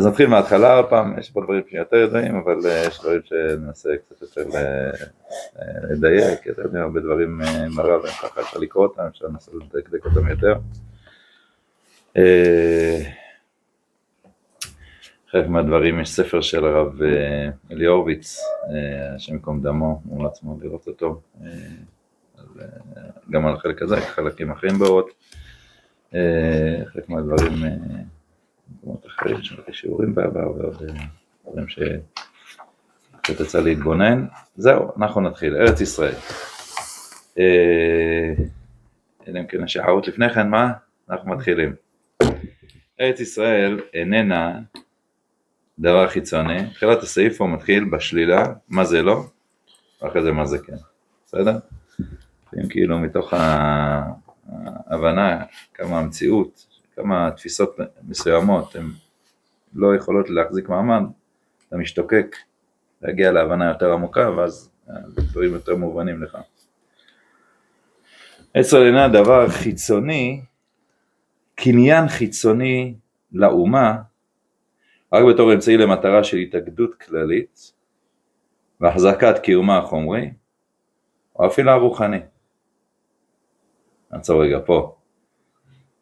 אז נתחיל מההתחלה עוד פעם, יש פה דברים שיותר ידועים, אבל אה, יש דברים שננסה קצת יותר אה, אה, לדייק, אתם יודעים, הרבה דברים מרב, ככה אפשר לקרוא אותם, אפשר לנסות לדקדק אותם יותר. חלק מהדברים, יש ספר של הרב אליהורוביץ, השם ייקום דמו, מול עצמו לראות אותו, גם על החלק הזה, חלקים אחרים באורות. חלק מהדברים במקומות אחרים, שמעתי שיעורים בעבר ועוד אה, דברים שקצת יצא להתבונן. זהו, אנחנו נתחיל. ארץ ישראל. אה, אלא אם כן יש הערות לפני כן, מה? אנחנו מתחילים. ארץ ישראל איננה דבר חיצוני, תחילת הסעיף פה מתחיל בשלילה, מה זה לא, ואחרי זה מה זה כן, בסדר? אם כאילו מתוך ההבנה כמה המציאות כמה תפיסות מסוימות הן לא יכולות להחזיק מעמד, אתה משתוקק להגיע להבנה יותר עמוקה ואז הדברים יותר מובנים לך. עשר אינה דבר חיצוני, קניין חיצוני לאומה, רק בתור אמצעי למטרה של התאגדות כללית והחזקת קיומה החומרי, או אפילו הרוחני. נעצור רגע פה.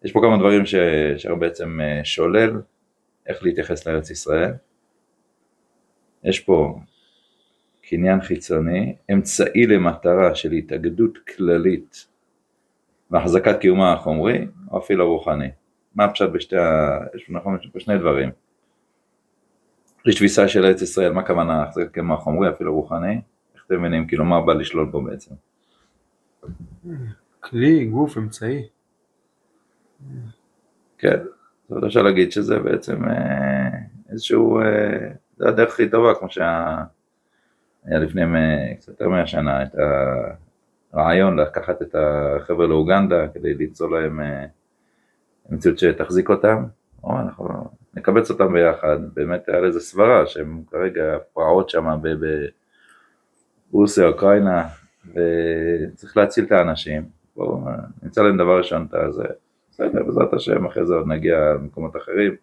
יש פה כמה דברים שאפשר בעצם אה, שולל איך להתייחס לארץ ישראל. יש פה קניין חיצוני, אמצעי למטרה של התאגדות כללית והחזקת קיומה החומרי או אפילו הרוחני. מה הפשט בשתי ה... יש נכון, פה שני דברים. יש תפיסה של ארץ ישראל, מה הכוונה החזקת קיומה החומרי אפילו רוחני? איך אתם מבינים, כאילו מה בא לשלול פה בעצם? כלי, גוף, אמצעי. כן, זאת אפשר להגיד שזה בעצם אה, איזשהו, אה, זה הדרך הכי טובה, כמו שהיה לפני קצת יותר מהשנה, את הרעיון לקחת את החבר'ה לאוגנדה כדי ליצור להם אה, מציאות שתחזיק אותם, או אנחנו נקבץ אותם ביחד, באמת היה לזה סברה שהם כרגע פרעות שם ברוסיה, אוקראינה, וצריך להציל את האנשים, בואו נמצא להם דבר ראשון את הזה. בסדר, בעזרת השם, אחרי זה עוד נגיע למקומות אחרים.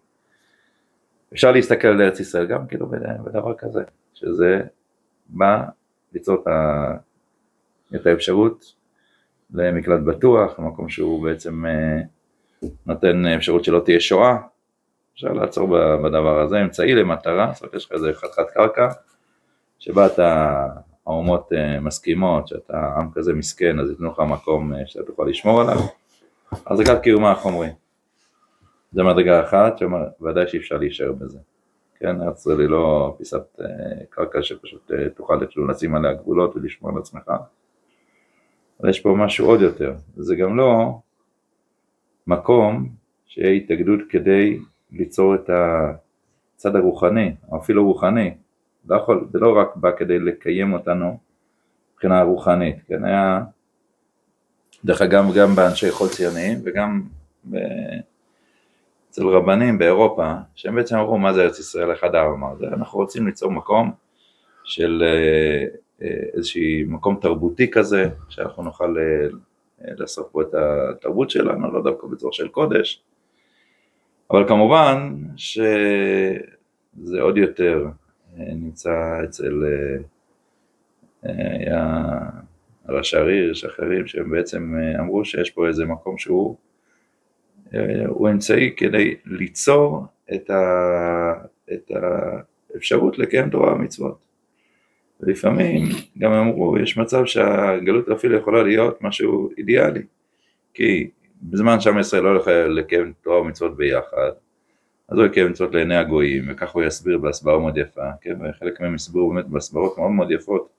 אפשר להסתכל על ארץ ישראל גם כאילו בדבר כזה, שזה בא ליצור את האפשרות למקלט בטוח, למקום שהוא בעצם אה, נותן אפשרות שלא תהיה שואה, אפשר לעצור בדבר הזה, אמצעי למטרה, זאת אומרת יש לך איזה חתיכת קרקע, שבה אתה, האומות אה, מסכימות, שאתה עם כזה מסכן, אז ייתנו לך מקום אה, שאתה תוכל לשמור עליו. החזקת קיומה החומרי. זה מדרגה אחת, שוודאי שאי אפשר להישאר בזה. כן, ארץ ישראל היא לא פיסת אה, קרקע שפשוט אה, תוכל אפילו לשים עליה גבולות ולשמור על עצמך. אבל יש פה משהו עוד יותר, זה גם לא מקום שיהיה התאגדות כדי ליצור את הצד הרוחני, או אפילו רוחני. לא זה לא רק בא כדי לקיים אותנו מבחינה רוחנית, כן, היה דרך אגב גם באנשי חול ציוניים וגם ב... אצל רבנים באירופה, שהם בעצם אמרו מה זה ארץ ישראל, אחד העם? אמר, אנחנו רוצים ליצור מקום של אה, אה, איזשהי מקום תרבותי כזה, שאנחנו נוכל אה, לעשות פה את התרבות שלנו, לא דווקא בצורה של קודש, אבל כמובן שזה עוד יותר נמצא אצל, ראשי עיר, יש אחרים שהם בעצם אה, אמרו שיש פה איזה מקום שהוא אה, הוא אמצעי כדי ליצור את, ה, את האפשרות לקיים תורה ומצוות. ולפעמים גם אמרו, יש מצב שהגלות אפילו יכולה להיות משהו אידיאלי, כי בזמן שעם ישראל לא יכול לקיים תורה ומצוות ביחד, אז הוא יקיים מצוות לעיני הגויים, וכך הוא יסביר בהסברה מאוד יפה, כן? וחלק מהם יסבירו באמת בהסברות מאוד מאוד יפות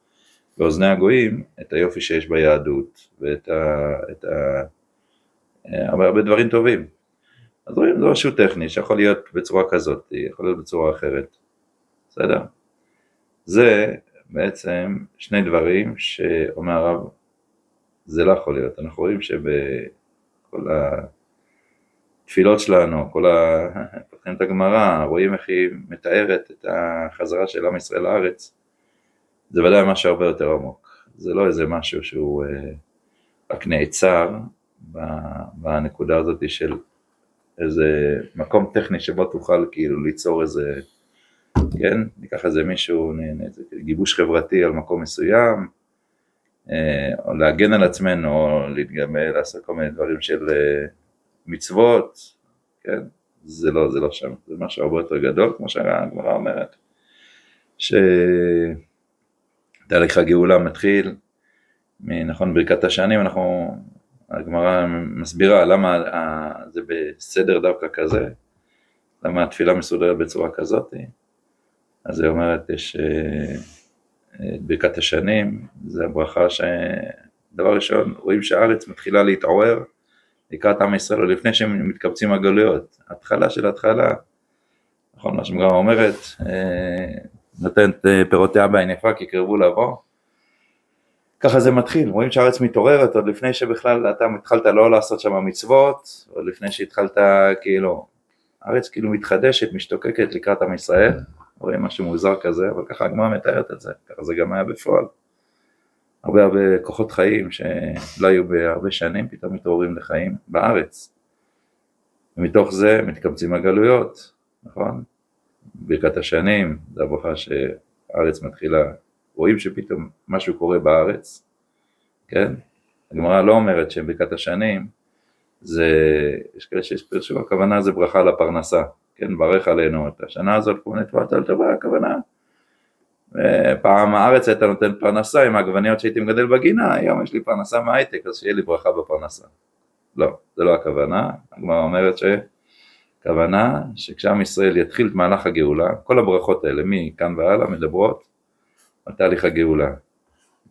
באוזני הגויים את היופי שיש ביהדות ואת ה... את ה... הרבה, הרבה דברים טובים. אז רואים זה משהו טכני שיכול להיות בצורה כזאת, יכול להיות בצורה אחרת, בסדר? זה בעצם שני דברים שאומר הרב, זה לא יכול להיות. אנחנו רואים שבכל התפילות שלנו, כל ה... פותחים את הגמרא, רואים איך היא מתארת את החזרה של עם ישראל לארץ. זה ודאי משהו הרבה יותר עמוק, זה לא איזה משהו שהוא אה, רק נעצר בנקודה הזאת של איזה מקום טכני שבו תוכל כאילו ליצור איזה, כן, ניקח איזה מישהו, גיבוש חברתי על מקום מסוים, אה, או להגן על עצמנו, או להתגמל, לעשות כל מיני דברים של אה, מצוות, כן, זה לא, זה לא שם, זה משהו הרבה יותר גדול, כמו שהגמרא אומרת, שתהליך הגאולה מתחיל, נכון, ברכת השנים, אנחנו, הגמרא מסבירה למה זה בסדר דווקא כזה, למה התפילה מסודרת בצורה כזאת, אז היא אומרת, יש אה, ברכת השנים, זה הברכה ש... דבר ראשון, רואים שהארץ מתחילה להתעורר לקראת עם ישראל, לפני שהם מתקבצים הגלויות, התחלה של התחלה, נכון מה שגמרא אומרת, אה, נותנת אה, פירותיה בעין יפה כי קרבו לבוא, ככה זה מתחיל, רואים שהארץ מתעוררת עוד לפני שבכלל אתה התחלת לא לעשות שם מצוות, עוד לפני שהתחלת כאילו, הארץ כאילו מתחדשת, משתוקקת לקראת עם ישראל, רואים משהו מוזר כזה, אבל ככה הגמרא מתארת את זה, ככה זה גם היה בפועל. הרבה הרבה כוחות חיים שלא היו בהרבה שנים, פתאום מתעוררים לחיים בארץ. ומתוך זה מתקבצים הגלויות, נכון? ברכת השנים, זה הברכה שהארץ מתחילה, רואים שפתאום משהו קורה בארץ, כן? הגמרא לא אומרת שברכת השנים זה, יש כאלה שיש פרשו, הכוונה זה ברכה לפרנסה, כן, ברך עלינו את השנה הזאת, כמו נטבעת על טובה, הכוונה. פעם הארץ הייתה נותן פרנסה עם העגבניות שהייתי מגדל בגינה, היום יש לי פרנסה מהייטק, אז שיהיה לי ברכה בפרנסה. לא, זה לא הכוונה, הגמרא אומרת שכוונה שכשעם ישראל יתחיל את מהלך הגאולה, כל הברכות האלה מכאן והלאה מדברות על תהליך הגאולה.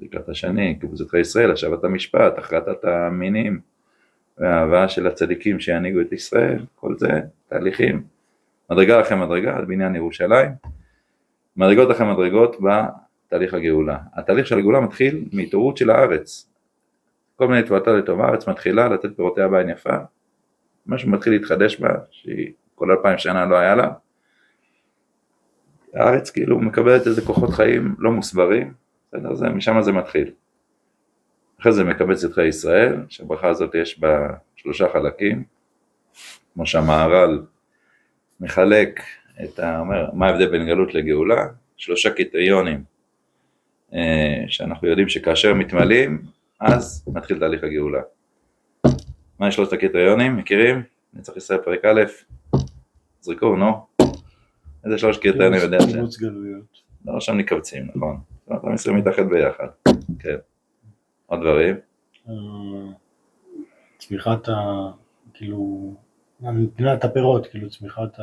לקראת השני, קיבוץ אתך ישראל, השבת המשפט, החלטת המינים והאהבה של הצדיקים שינהיגו את ישראל, כל זה תהליכים מדרגה אחרי מדרגה על בניין ירושלים, מדרגות אחרי מדרגות בתהליך הגאולה. התהליך של הגאולה מתחיל מהתעוררות של הארץ. כל מיני תבואתה לטוב הארץ מתחילה לתת פירותיה בעין יפה, משהו מתחיל להתחדש בה, שהיא כל אלפיים שנה לא היה לה. הארץ כאילו מקבלת איזה כוחות חיים לא מוסברים, בסדר? זה, משם זה מתחיל. אחרי זה מקבץ את חיי ישראל, שהברכה הזאת יש בה שלושה חלקים, כמו שהמהר"ל מחלק את ה... אומר, מה ההבדל בין גלות לגאולה? שלושה קריטריונים אה, שאנחנו יודעים שכאשר מתמלאים, אז מתחיל תהליך הגאולה. מה שלושת הקריטריונים? מכירים? נצטרך ישראל פרק א', זרקו, נו. איזה שלוש קריטריונים יודע ש... קיבוץ גלויות. לא, שם נקבצים, נכון. עם ישראל מתאחד ביחד, כן. עוד דברים? אה, צמיחת ה... כאילו... נתינת הפירות, כאילו צמיחת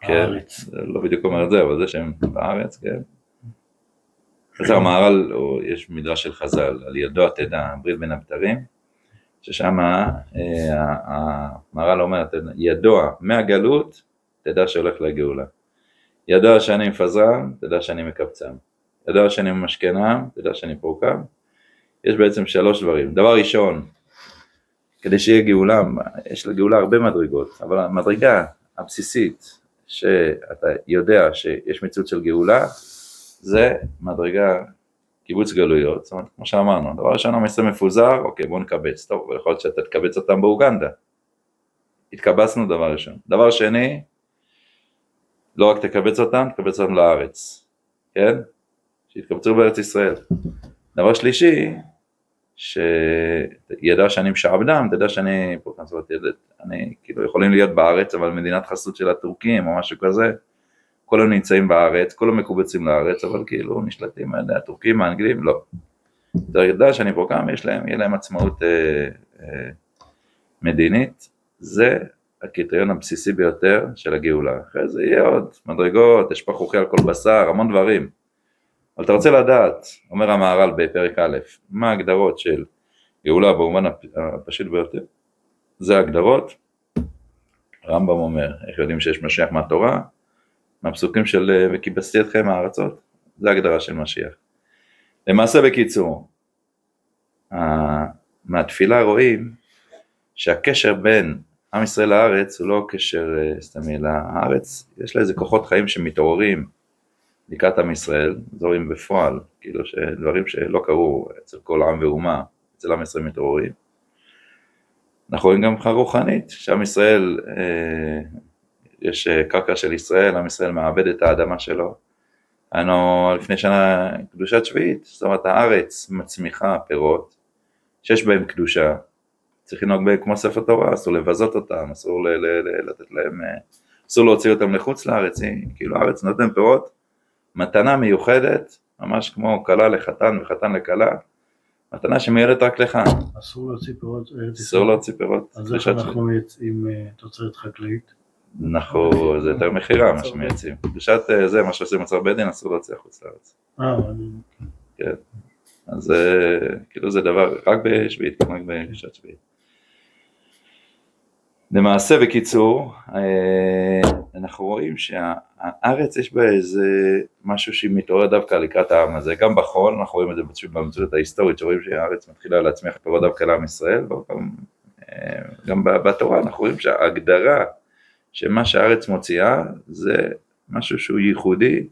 כן, הארץ. כן, לא בדיוק אומר את זה, אבל זה שהם בארץ, כן. אז המהר"ל, יש מדרש של חז"ל, על ידוע תדע, ברית בין הבתרים, ששם אה, המהר"ל אומר, ידוע מהגלות, תדע שהולך לגאולה. ידוע שאני מפזרם, תדע שאני מקבצם. ידוע שאני ממשכנם, תדע שאני פורקם. יש בעצם שלוש דברים. דבר ראשון, כדי שיהיה גאולה, יש לגאולה הרבה מדרגות, אבל המדרגה הבסיסית שאתה יודע שיש מציאות של גאולה, זה מדרגה קיבוץ גלויות, זאת אומרת, כמו שאמרנו, דבר ראשון המסר מפוזר, אוקיי בוא נקבץ, טוב, יכול להיות שאתה תקבץ אותם באוגנדה, התקבצנו דבר ראשון. דבר שני, לא רק תקבץ אותם, תקבץ אותם לארץ, כן? שיתקבצו בארץ ישראל. דבר שלישי, שידע שאני משעבדם, תדע שאני, זאת אומרת, אני, כאילו יכולים להיות בארץ, אבל מדינת חסות של הטורקים או משהו כזה, כולם נמצאים בארץ, כולם מקובצים לארץ, אבל כאילו נשלטים על ידי הטורקים, האנגלים, לא. תדע שאני פה כמה, יש להם, יהיה להם עצמאות אה, אה, מדינית, זה הקריטריון הבסיסי ביותר של הגאולה. אחרי זה יהיה עוד מדרגות, יש פחוכי על כל בשר, המון דברים. אבל אתה רוצה לדעת, אומר המהר"ל בפרק א', מה ההגדרות של גאולה במובן הפשוט ביותר, זה ההגדרות, הרמב"ם אומר, איך יודעים שיש משיח מהתורה, מהפסוקים של וכיבסתי אתכם הארצות, זה ההגדרה של משיח. למעשה בקיצור, מהתפילה רואים שהקשר בין עם ישראל לארץ הוא לא קשר אה, סתמי, אלא הארץ יש לה איזה כוחות חיים שמתעוררים לקראת עם ישראל, זורים בפועל, כאילו שדברים שלא קרו אצל כל עם ואומה, אצל עם ישראל מתעוררים. אנחנו רואים גם מבחינה רוחנית, שעם ישראל, אה, יש אה, קרקע של ישראל, עם ישראל מעבד את האדמה שלו. היינו לפני שנה קדושת שביעית, זאת אומרת הארץ מצמיחה פירות שיש בהם קדושה, צריך לנהוג בהם כמו ספר תורה, אסור לבזות אותם, אסור ל- ל- ל- לתת להם, אה, אסור להוציא אותם לחוץ לארץ, כאילו הארץ נותן פירות, מתנה מיוחדת, ממש כמו כלה לחתן וחתן לכלה, מתנה שמיועדת רק לך, אסור להוציא פירות ארץ אסור להוציא פירות. אז איך. אנחנו יוצאים אה, תוצרת חקלאית? נכון, זה יותר מכירה מה שמייצאים. קדושת אה, זה, מה שעושים בצר בית דין, אסור להוציא החוץ לארץ. אה, אני- אז אה, כאילו זה דבר, רק בשביעית, רק בקדושת שביעית. למעשה, בקיצור, אה, אנחנו רואים שהארץ יש בה איזה משהו שהיא מתעוררת דווקא לקראת העם הזה, גם בחול, אנחנו רואים את זה במציאות ההיסטורית, שרואים שהארץ מתחילה להצמיח פירות דווקא לעם ישראל, וגם אה, גם בתורה אנחנו רואים שההגדרה שמה שהארץ מוציאה זה משהו שהוא ייחודי,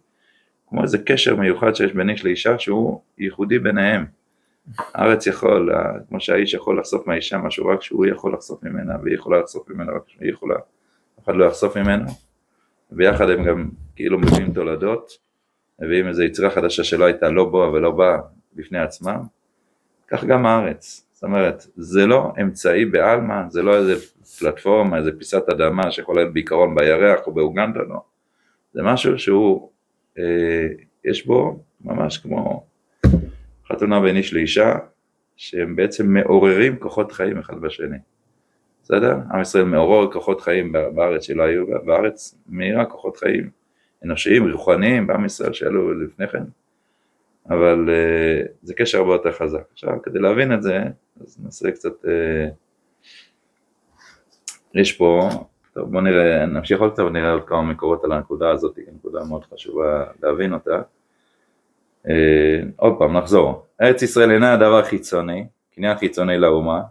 כמו איזה קשר מיוחד שיש בין איש לאישה שהוא ייחודי ביניהם. הארץ יכול, כמו שהאיש יכול לחשוף מהאישה משהו רק שהוא יכול לחשוף ממנה, והיא יכולה לחשוף ממנה רק שהיא יכולה, אף אחד לא יחשוף ממנו, ביחד הם גם כאילו מביאים תולדות, מביאים איזו יצירה חדשה שלא הייתה לא בו ולא בה בפני עצמם, כך גם הארץ, זאת אומרת, זה לא אמצעי בעלמא, זה לא איזה פלטפורמה, איזה פיסת אדמה שיכולה להיות בעיקרון בירח או באוגנדה, לא, זה משהו שהוא, אה, יש בו ממש כמו חתונה בין איש לאישה, שהם בעצם מעוררים כוחות חיים אחד בשני. בסדר? עם ישראל מעורר כוחות חיים בארץ שלא היו, בארץ מאירה כוחות חיים אנושיים, רוחניים, בעם ישראל שעלו לפני כן, אבל uh, זה קשר הרבה יותר חזק. עכשיו, כדי להבין את זה, אז נעשה קצת, uh, יש פה, טוב בוא נראה, נמשיך עוד קצת ונראה עוד כמה מקורות על הנקודה הזאת, היא נקודה מאוד חשובה להבין אותה. Uh, עוד פעם, נחזור. ארץ ישראל אינה הדבר חיצוני, קניין חיצוני לאומה,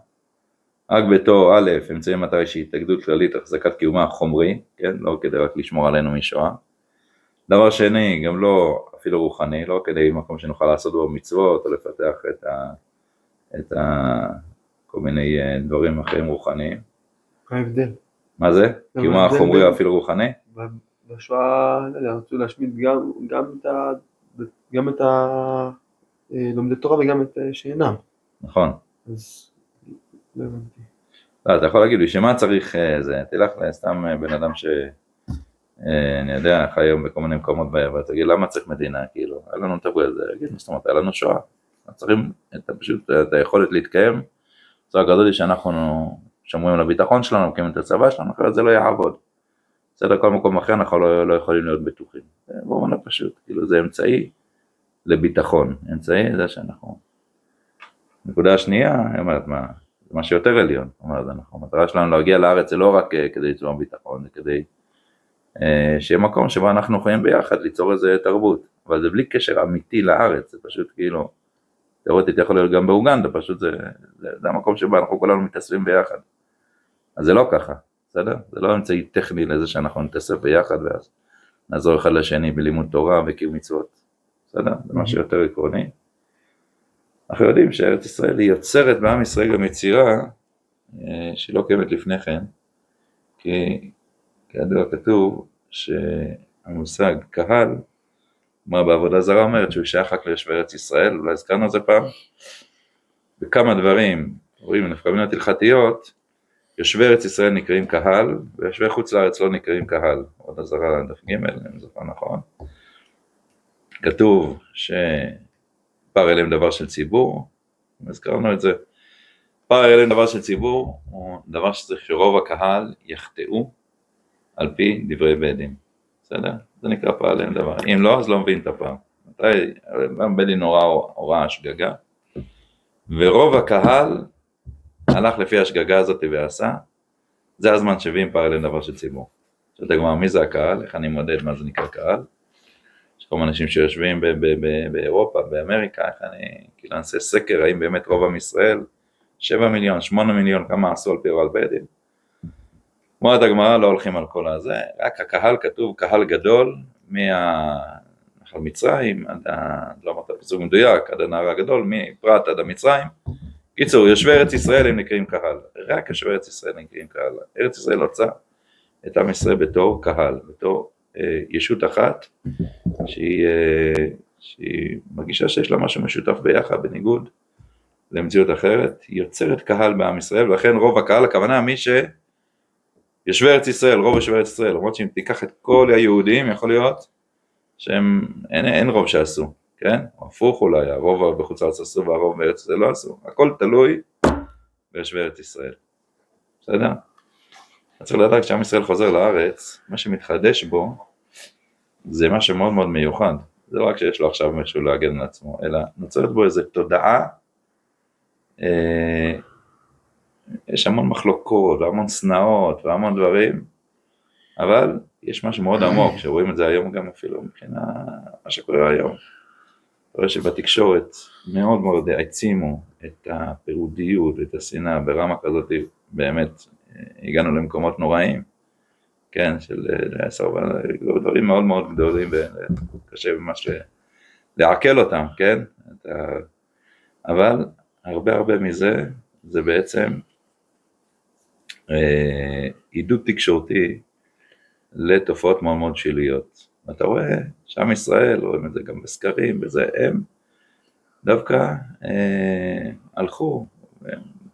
רק בתור א', אמצעי מטרה שהיא התאגדות כללית החזקת קיומה החומרי, כן, לא כדי רק לשמור עלינו משואה. דבר שני, גם לא אפילו רוחני, לא כדי מקום שנוכל לעשות בו מצוות או לפתח את, ה, את ה, כל מיני אה, דברים אחרים רוחניים. מה ההבדל? מה זה? ההבדל החומרי או אפילו רוחני? בשואה, לא יודע, רצו להשמיד גם, גם את ה... גם את ה... אה, לומדי תורה וגם את אה, שאינם. נכון. אז לא הבנתי. לא, אתה יכול להגיד לי, שמה צריך זה? תלך לסתם בן אדם ש... אה, אני יודע, חי היום בכל מיני מקומות בערב, תגיד למה צריך מדינה, כאילו, היה לנו את יגיד, מה זאת אומרת, היה לנו שואה, צריכים את, פשוט את היכולת להתקיים, בצורה כזאת שאנחנו שומרים על הביטחון שלנו, מקימים את הצבא שלנו, אחרת זה לא יעבוד. בסדר, כל מקום אחר אנחנו לא, לא יכולים להיות בטוחים. זה במובן הפשוט, כאילו זה אמצעי לביטחון, אמצעי זה שאנחנו... נקודה השנייה, היא אומרת, מה, זה משהו יותר עליון, אומרת, אנחנו, המטרה שלנו להגיע לארץ זה לא רק אה, כדי ליצור ביטחון, זה כדי שיהיה מקום שבו אנחנו יכולים ביחד ליצור איזה תרבות, אבל זה בלי קשר אמיתי לארץ, זה פשוט כאילו, תיאורטית יכול להיות גם באוגנדה, פשוט זה, זה, זה המקום שבו אנחנו כולנו מתאספים ביחד. אז זה לא ככה, בסדר? זה לא אמצעי טכני לזה שאנחנו נתאסף ביחד ואז נעזור אחד לשני בלימוד תורה וקיום מצוות, בסדר? זה משהו יותר עקרוני. אנחנו יודעים שארץ ישראל היא יוצרת בעם ישראל גם יצירה אה, שלא קיימת לפני כן, כי כידוע כתוב שהמושג קהל, מה בעבודה זרה אומרת שהוא שייך רק ליושבי ארץ ישראל, אולי הזכרנו את זה פעם, בכמה דברים, רואים נפקא מינות הלכתיות, יושבי ארץ ישראל נקראים קהל, ויושבי חוץ לארץ לא נקראים קהל, עבודה זרה דף ג' אם זוכר נכון, כתוב שפר אליהם דבר של ציבור, הזכרנו את זה, פר אליהם דבר של ציבור הוא דבר שצריך שרוב הקהל יחטאו על פי דברי בית דין, בסדר? זה נקרא פר אליהם דבר, אם לא אז לא מבין את הפעם, מתי? בית דין הוראה שגגה, ורוב הקהל הלך לפי השגגה הזאת ועשה, זה הזמן שהביאים פר אליהם דבר של ציבור. שואלת הגמרא מי זה הקהל, איך אני מודד מה זה נקרא קהל, יש כל מיני אנשים שיושבים באירופה, באמריקה, איך אני, כאילו נעשה סקר האם באמת רוב עם ישראל, 7 מיליון, 8 מיליון, כמה עשו על פי רב בית. אומרת הגמרא לא הולכים על כל הזה, רק הקהל כתוב קהל גדול מהנחל מצרים עד ה... לא אמרת פסוק מדויק, עד הנהר הגדול, מפרת עד המצרים, קיצור, יושבי ארץ ישראל הם נקראים קהל, רק יושבי ארץ ישראל נקראים קהל. ארץ ישראל רוצה את עם ישראל בתור קהל, בתור אה, ישות אחת, שהיא, אה, שהיא מרגישה שיש לה משהו משותף ביחד, בניגוד למציאות אחרת, היא יוצרת קהל בעם ישראל, ולכן רוב הקהל, הכוונה מי שיושבי ארץ ישראל, רוב יושבי ארץ ישראל, למרות שאם תיקח את כל היהודים, יכול להיות שהם, אין, אין רוב שעשו, כן? הפוך אולי, הרוב בחוץ לארץ עשו והרוב בארץ ישראל לא עשו, הכל תלוי ביושבי ארץ ישראל, בסדר? אתה צריך לדעת כשעם ישראל חוזר לארץ, מה שמתחדש בו זה משהו מאוד מאוד מיוחד. זה לא רק שיש לו עכשיו משהו להגן על עצמו, אלא נוצרת בו איזו תודעה, אה, יש המון מחלוקות והמון שנאות והמון דברים, אבל יש משהו מאוד עמוק, שרואים את זה היום גם אפילו מבחינה מה שקורה היום. רואה שבתקשורת מאוד מאוד העצימו את הפירודיות ואת השנאה ברמה כזאת באמת הגענו למקומות נוראים, כן, של אה, סרבן, דברים מאוד מאוד גדולים וקשה ממש לעכל אותם, כן, אבל הרבה הרבה מזה זה בעצם אה, עידוד תקשורתי לתופעות מאוד מאוד שליליות. ואתה רואה שעם ישראל, רואים את זה גם בסקרים, וזה, הם דווקא אה, הלכו,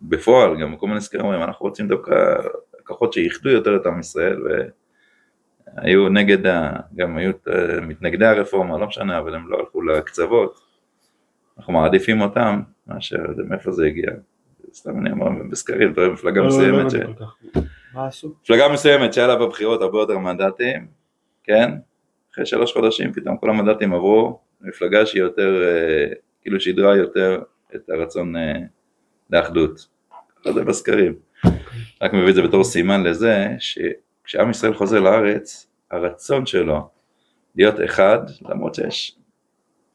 בפועל גם כל מיני סקרים אומרים אנחנו רוצים דווקא לקוחות שאיחדו יותר את עם ישראל והיו נגד, גם היו מתנגדי הרפורמה, לא משנה, אבל הם לא הלכו לקצוות, אנחנו מעדיפים אותם מאשר, מאיפה זה הגיע, סתם אני אומר בסקרים, אתה רואה מפלגה לא, לא, מסוימת, ש... מפלגה מסוימת שהיה לה בבחירות הרבה יותר מנדטים, כן, אחרי שלוש חודשים פתאום כל המנדטים עברו למפלגה שהיא יותר, אה, כאילו שידרה יותר את הרצון אה, לאחדות. ככה זה בסקרים. רק מביא את זה בתור סימן לזה שכשעם ישראל חוזר לארץ, הרצון שלו להיות אחד, למרות שיש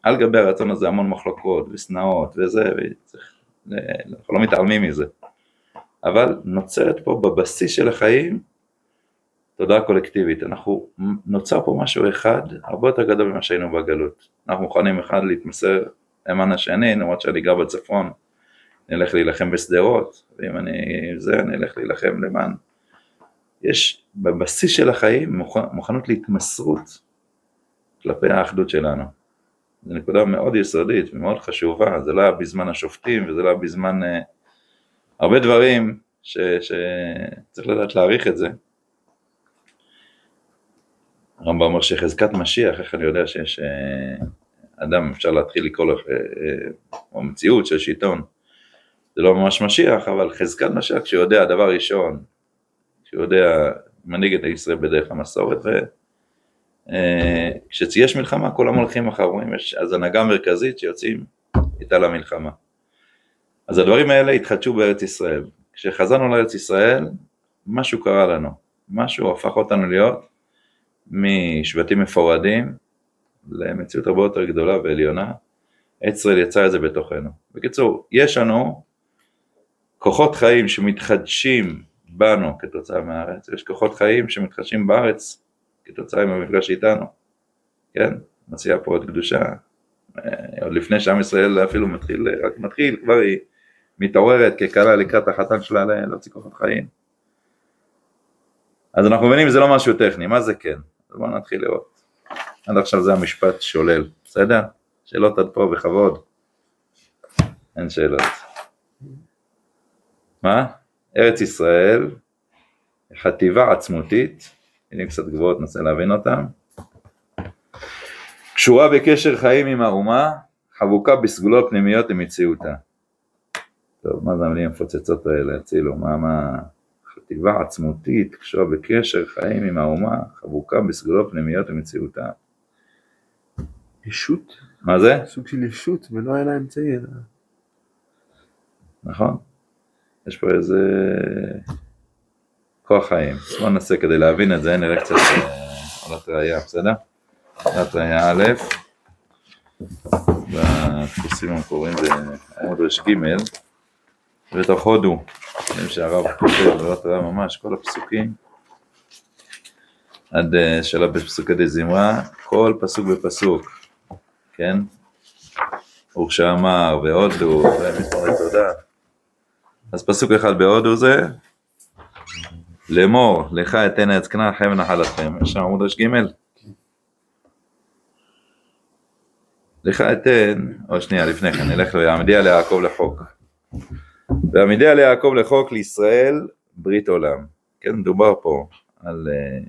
על גבי הרצון הזה המון מחלוקות ושנאות וזה, וצריך, אנחנו לא מתעלמים מזה, אבל נוצרת פה בבסיס של החיים תודעה קולקטיבית, אנחנו, נוצר פה משהו אחד הרבה יותר גדול ממה שהיינו בגלות, אנחנו מוכנים אחד להתמסר למען השני, למרות שאני גר בצפון, אני אלך להילחם בשדרות, ואם אני זה, אלך להילחם למען. יש בבסיס של החיים מוכנות להתמסרות כלפי האחדות שלנו. זו נקודה מאוד יסודית ומאוד חשובה, זה לא היה בזמן השופטים וזה לא היה בזמן uh, הרבה דברים שצריך לדעת להעריך את זה. הרמב"ם אומר שחזקת משיח, איך אני יודע שיש uh, אדם, אפשר להתחיל לקרוא לו, uh, uh, או מציאות של שלטון, זה לא ממש משיח, אבל חזקת משיח כשהוא יודע, דבר ראשון, כשהוא יודע, מנהיג את ישראל בדרך המסורת, וכשיש אה, מלחמה כולם הולכים אחריו, יש אז הנהגה מרכזית שיוצאים איתה למלחמה. אז הדברים האלה התחדשו בארץ ישראל. כשחזרנו לארץ ישראל, משהו קרה לנו, משהו הפך אותנו להיות משבטים מפורדים למציאות הרבה יותר גדולה ועליונה. ישראל יצא את זה בתוכנו. בקיצור, יש לנו כוחות חיים שמתחדשים בנו כתוצאה מהארץ, יש כוחות חיים שמתחדשים בארץ כתוצאה מהמפגש איתנו, כן? מציעה פה עוד קדושה, אה, עוד לפני שעם ישראל אפילו מתחיל, רק מתחיל, כבר היא מתעוררת ככלה לקראת החתן שלה להוציא כוחות חיים. אז אנחנו מבינים שזה לא משהו טכני, מה זה כן? אז בואו נתחיל לראות. עד עכשיו זה המשפט שולל, בסדר? שאלות עד פה בכבוד. אין שאלות. מה? ארץ ישראל, חטיבה עצמותית, מילים קצת גבוהות, ננסה להבין אותם, קשורה בקשר חיים עם האומה, חבוקה בסגולות פנימיות למציאותה. טוב, מה זה המילים המפוצצות האלה, הצילו, מה, מה, חטיבה עצמותית, קשורה בקשר חיים עם האומה, חבוקה בסגולות פנימיות למציאותה. ישות? מה זה? סוג של ישות, ולא היה לה אמצעי. נכון. יש פה איזה כוח חיים. בואו ננסה כדי להבין את זה, נראה קצת אה, ראייה, בסדר? עולת ראייה א', בדפוסים המקוריים זה עמוד ג', ובתוך הודו, אם שהרב כותב עולת ראייה ממש, כל הפסוקים, עד אה, שלב בפסוקי דה זמרה, כל פסוק בפסוק, כן? אורשע אמר והודו ומזמורי תודה. אז פסוק אחד בהודו זה לאמור, לך אתן ארץ כנען חיים ונחלתכם, יש עמוד ר"ג. לך אתן, או שנייה לפני כן, נלך ויעמדי על יעקב לחוק. ועמידי על יעקב לחוק לישראל ברית עולם. כן, מדובר פה על, אה,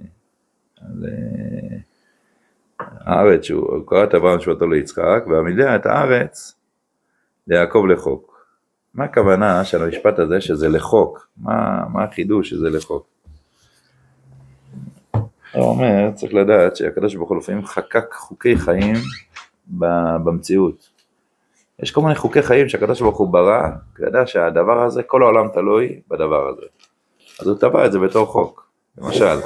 על אה, הארץ שהוא קרא את אברהם שבתו ליצחק, ועמידי את הארץ ליעקב לחוק. מה הכוונה של המשפט הזה שזה לחוק? מה, מה החידוש שזה לחוק? הוא אומר, צריך לדעת שהקדוש ברוך הוא לפעמים חקק חוקי חיים במציאות. יש כל מיני חוקי חיים שהקדוש ברוך הוא ברא, כי הוא ידע שהדבר הזה, כל העולם תלוי בדבר הזה. אז הוא טבע את זה בתור חוק. למשל,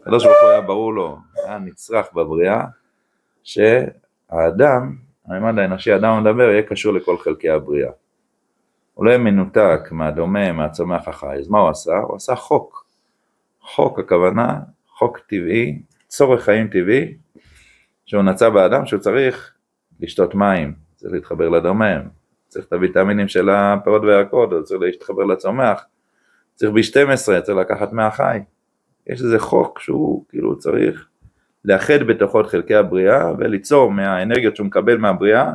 הקדוש ברוך הוא היה ברור לו, היה נצרך בבריאה, שהאדם, הממד האנושי, האדם המדבר, יהיה קשור לכל חלקי הבריאה. הוא לא יהיה מנותק מהדומה, מהצומח החי. אז מה הוא עשה? הוא עשה חוק. חוק הכוונה, חוק טבעי, צורך חיים טבעי, שהוא נצא באדם שהוא צריך לשתות מים, צריך להתחבר לדומם, צריך את הוויטמינים של הפירות והירקות, צריך להתחבר לצומח, צריך ב-12, צריך לקחת מהחי. יש איזה חוק שהוא כאילו צריך לאחד בתוכו את חלקי הבריאה וליצור מהאנרגיות שהוא מקבל מהבריאה,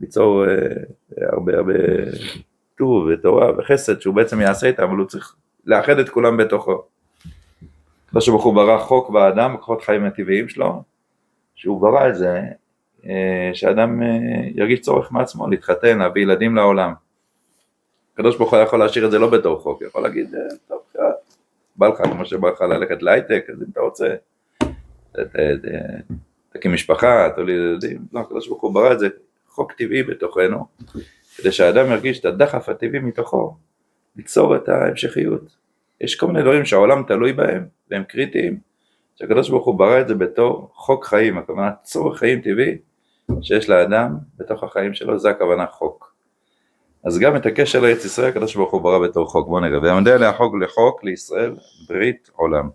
ליצור אה, הרבה הרבה טוב ותורה וחסד שהוא בעצם יעשה איתם, אבל הוא צריך לאחד את כולם בתוכו. הקדוש ברוך הוא ברא חוק באדם, בכוחות חיים הטבעיים שלו, שהוא ברא את זה, אה, שאדם אה, ירגיש צורך מעצמו להתחתן, להביא ילדים לעולם. הקדוש ברוך הוא יכול להשאיר את זה לא בתור חוק, יכול להגיד, אה, טוב, בא לך כמו שבא לך ללכת להייטק, אז אם אתה רוצה, תקים משפחה, תוליד ילדים, לא, הקדוש ברוך הוא ברא את זה חוק טבעי בתוכנו, כדי שהאדם ירגיש את הדחף הטבעי מתוכו, ליצור את ההמשכיות. יש כל מיני דברים שהעולם תלוי בהם, והם קריטיים, שהקדוש ברוך הוא ברא את זה בתור חוק חיים, הכוונה צורך חיים טבעי שיש לאדם בתוך החיים שלו, זה הכוונה חוק. אז גם את הקשר לארץ ישראל הקדוש ברוך הוא ברא בתור חוק, בואו נראה, ויעמדי עליה חוק לחוק לישראל ברית עולם.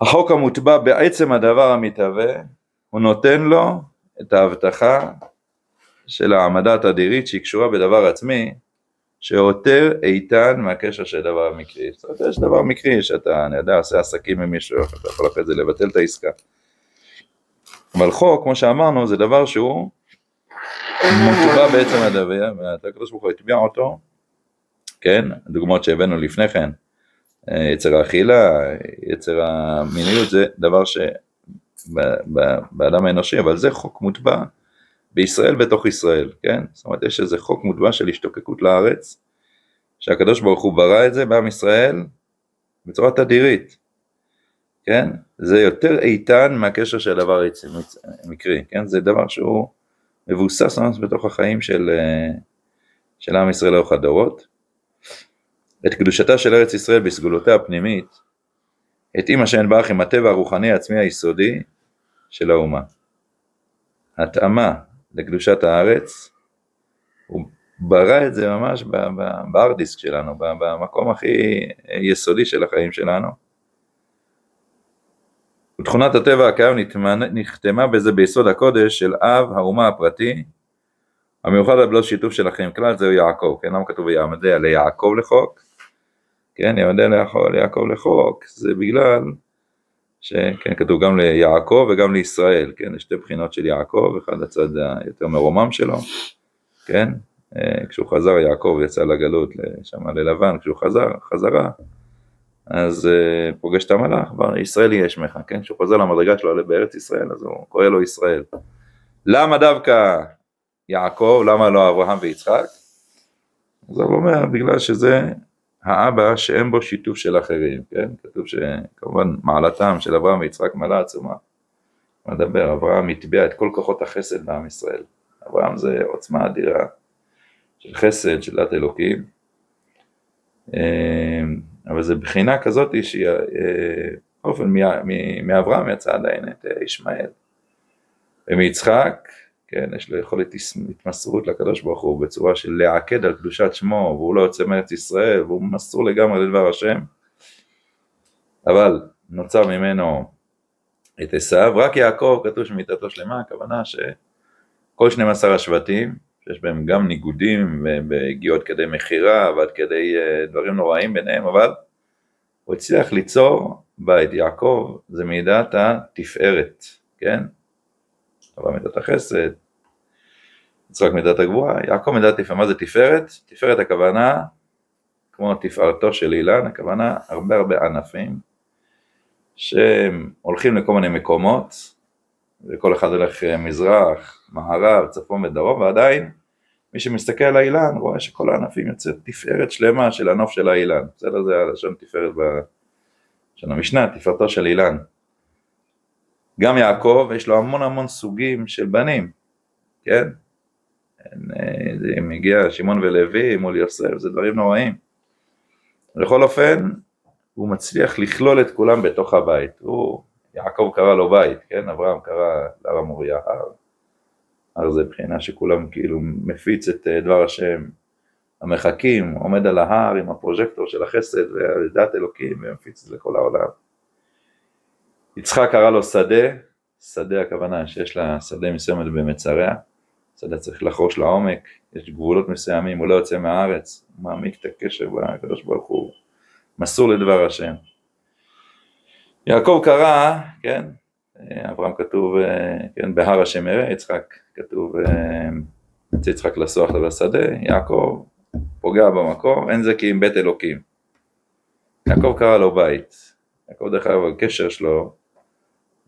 החוק המוטבע בעצם הדבר המתהווה, הוא נותן לו את ההבטחה של העמדה התדירית שהיא קשורה בדבר עצמי, שיותר איתן מהקשר של דבר מקרי. זאת אומרת, יש דבר מקרי שאתה, אני יודע, עושה עסקים עם מישהו, אתה יכול אחרי זה לבטל את העסקה. אבל חוק, כמו שאמרנו, זה דבר שהוא מוטבע בעצם הדבר, והקדוש ברוך הוא הטביע אותו, כן, הדוגמאות שהבאנו לפני כן, יצר האכילה, יצר המיניות, זה דבר שבאדם האנושי, אבל זה חוק מוטבע בישראל בתוך ישראל, כן? זאת אומרת, יש איזה חוק מוטבע של השתוקקות לארץ, שהקדוש ברוך הוא ברא את זה בעם ישראל בצורה תדירית, כן? זה יותר איתן מהקשר של הדבר מקרי, כן? זה דבר שהוא מבוסס ממש בתוך החיים של, של עם ישראל לאורך הדורות. את קדושתה של ארץ ישראל בסגולותיה הפנימית, התאים השם ברך עם הטבע הרוחני העצמי היסודי של האומה. התאמה לקדושת הארץ, הוא ברא את זה ממש בארדיסק שלנו, במקום הכי יסודי של החיים שלנו. ותכונת הטבע הקיים נחתמה בזה ביסוד הקודש של אב האומה הפרטי, המיוחד על בלו שיתוף של אחים כלל זהו יעקב, כן, למה כתוב ויעמדיה ליעקב לחוק? כן, יעמדיה ליעקב לחוק, זה בגלל שכן, כתוב גם ליעקב וגם לישראל, כן, יש שתי בחינות של יעקב, אחד הצד היותר מרומם שלו, כן, אה, כשהוא חזר יעקב יצא לגלות שם ללבן, כשהוא חזר, חזרה, אז uh, פוגש את המלאך, ישראל יהיה שמך, כן, כשהוא חוזר למדרגה שלו בארץ ישראל, אז הוא קורא לו ישראל. למה דווקא יעקב, למה לא אברהם ויצחק? אז הוא אומר, בגלל שזה האבא שאין בו שיתוף של אחרים, כן? כתוב שכמובן מעלתם של אברהם ויצחק מעלה עצומה. מדבר, אברהם הטביע את כל כוחות החסד בעם ישראל. אברהם זה עוצמה אדירה של חסד, של דת אלוקים. אה, אבל זה בחינה כזאת שהיא, אה, באופן מאברהם יצא עדיין את אה, ישמעאל. ומיצחק כן, יש לו יכולת התמסרות לקדוש ברוך הוא בצורה של לעקד על קדושת שמו והוא לא יוצא מארץ ישראל והוא מסור לגמרי לדבר השם אבל נוצר ממנו את עשיו, רק יעקב כתוב שמיתתו שלמה, הכוונה שכל 12 השבטים שיש בהם גם ניגודים והגיעו עד כדי מכירה ועד כדי אה, דברים נוראים ביניהם, אבל הוא הצליח ליצור בית. יעקב זה מידת התפארת, כן? אבל מידת החסד, יצחק מידת הגבוהה, יעקב מידת התפארת. מה זה תפארת? תפארת הכוונה, כמו תפארתו של אילן, הכוונה הרבה הרבה ענפים שהם הולכים לכל מיני מקומות, וכל אחד הולך אה, מזרח, מערב, צפון ודרום, ועדיין מי שמסתכל על האילן רואה שכל הענפים יוצא תפארת שלמה של הנוף של האילן. בסדר? זה הלשון תפארת של המשנה, תפארתו של אילן. גם יעקב, יש לו המון המון סוגים של בנים, כן? אה, אם הגיע שמעון ולוי מול יוסף, זה דברים נוראים. בכל אופן, הוא מצליח לכלול את כולם בתוך הבית. הוא, יעקב קרא לו בית, כן? אברהם קרא להר המוריה הר. הר זה מבחינה שכולם כאילו מפיץ את אה, דבר השם. המחכים, עומד על ההר עם הפרוז'קטור של החסד ולדעת אלוקים ומפיץ את זה לכל העולם. יצחק קרא לו שדה, שדה הכוונה שיש לה שדה מסוימת במצריה, שדה צריך לחרוש לעומק, יש גבולות מסוימים, הוא לא יוצא מהארץ, הוא מעמיק את הקשר בקדוש ברוך הוא, מסור לדבר השם. יעקב קרא, כן, אברהם כתוב, כן, בהר השם יראה, יצחק כתוב, יצא יצחק לסוח לשדה, יעקב פוגע במקום, אין זה כי אם בית אלוקים. יעקב קרא לו בית. יעקב דרך אגב הקשר שלו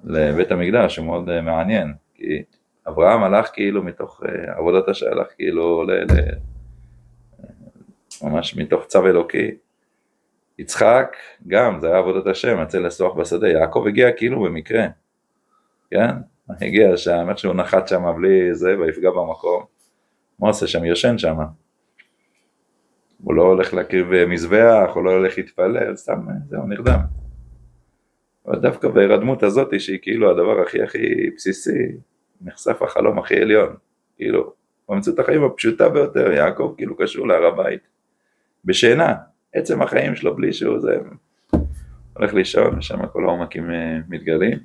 לבית המקדש הוא מאוד אה, מעניין, כי אברהם הלך כאילו מתוך אה, עבודת השם, הלך כאילו ל, ל, ממש מתוך צו אלוקי. יצחק גם, זה היה עבודת השם, יצא לסוח בשדה, יעקב הגיע כאילו במקרה, כן? הגיע שם, איך שהוא נחת שם בלי זה ויפגע במקום, מה עושה שם? יושן שם. הוא לא הולך להקריב אה, מזבח, הוא לא הולך להתפלל, סתם זהו, נרדם. אבל דווקא בהירדמות הזאת, שהיא כאילו הדבר הכי הכי בסיסי, נחשף החלום הכי עליון. כאילו, במציאות החיים הפשוטה ביותר, יעקב כאילו קשור להר הבית. בשינה, עצם החיים שלו בלי שהוא זה... הולך לישון, ושם כל העומקים אה, מתגלים.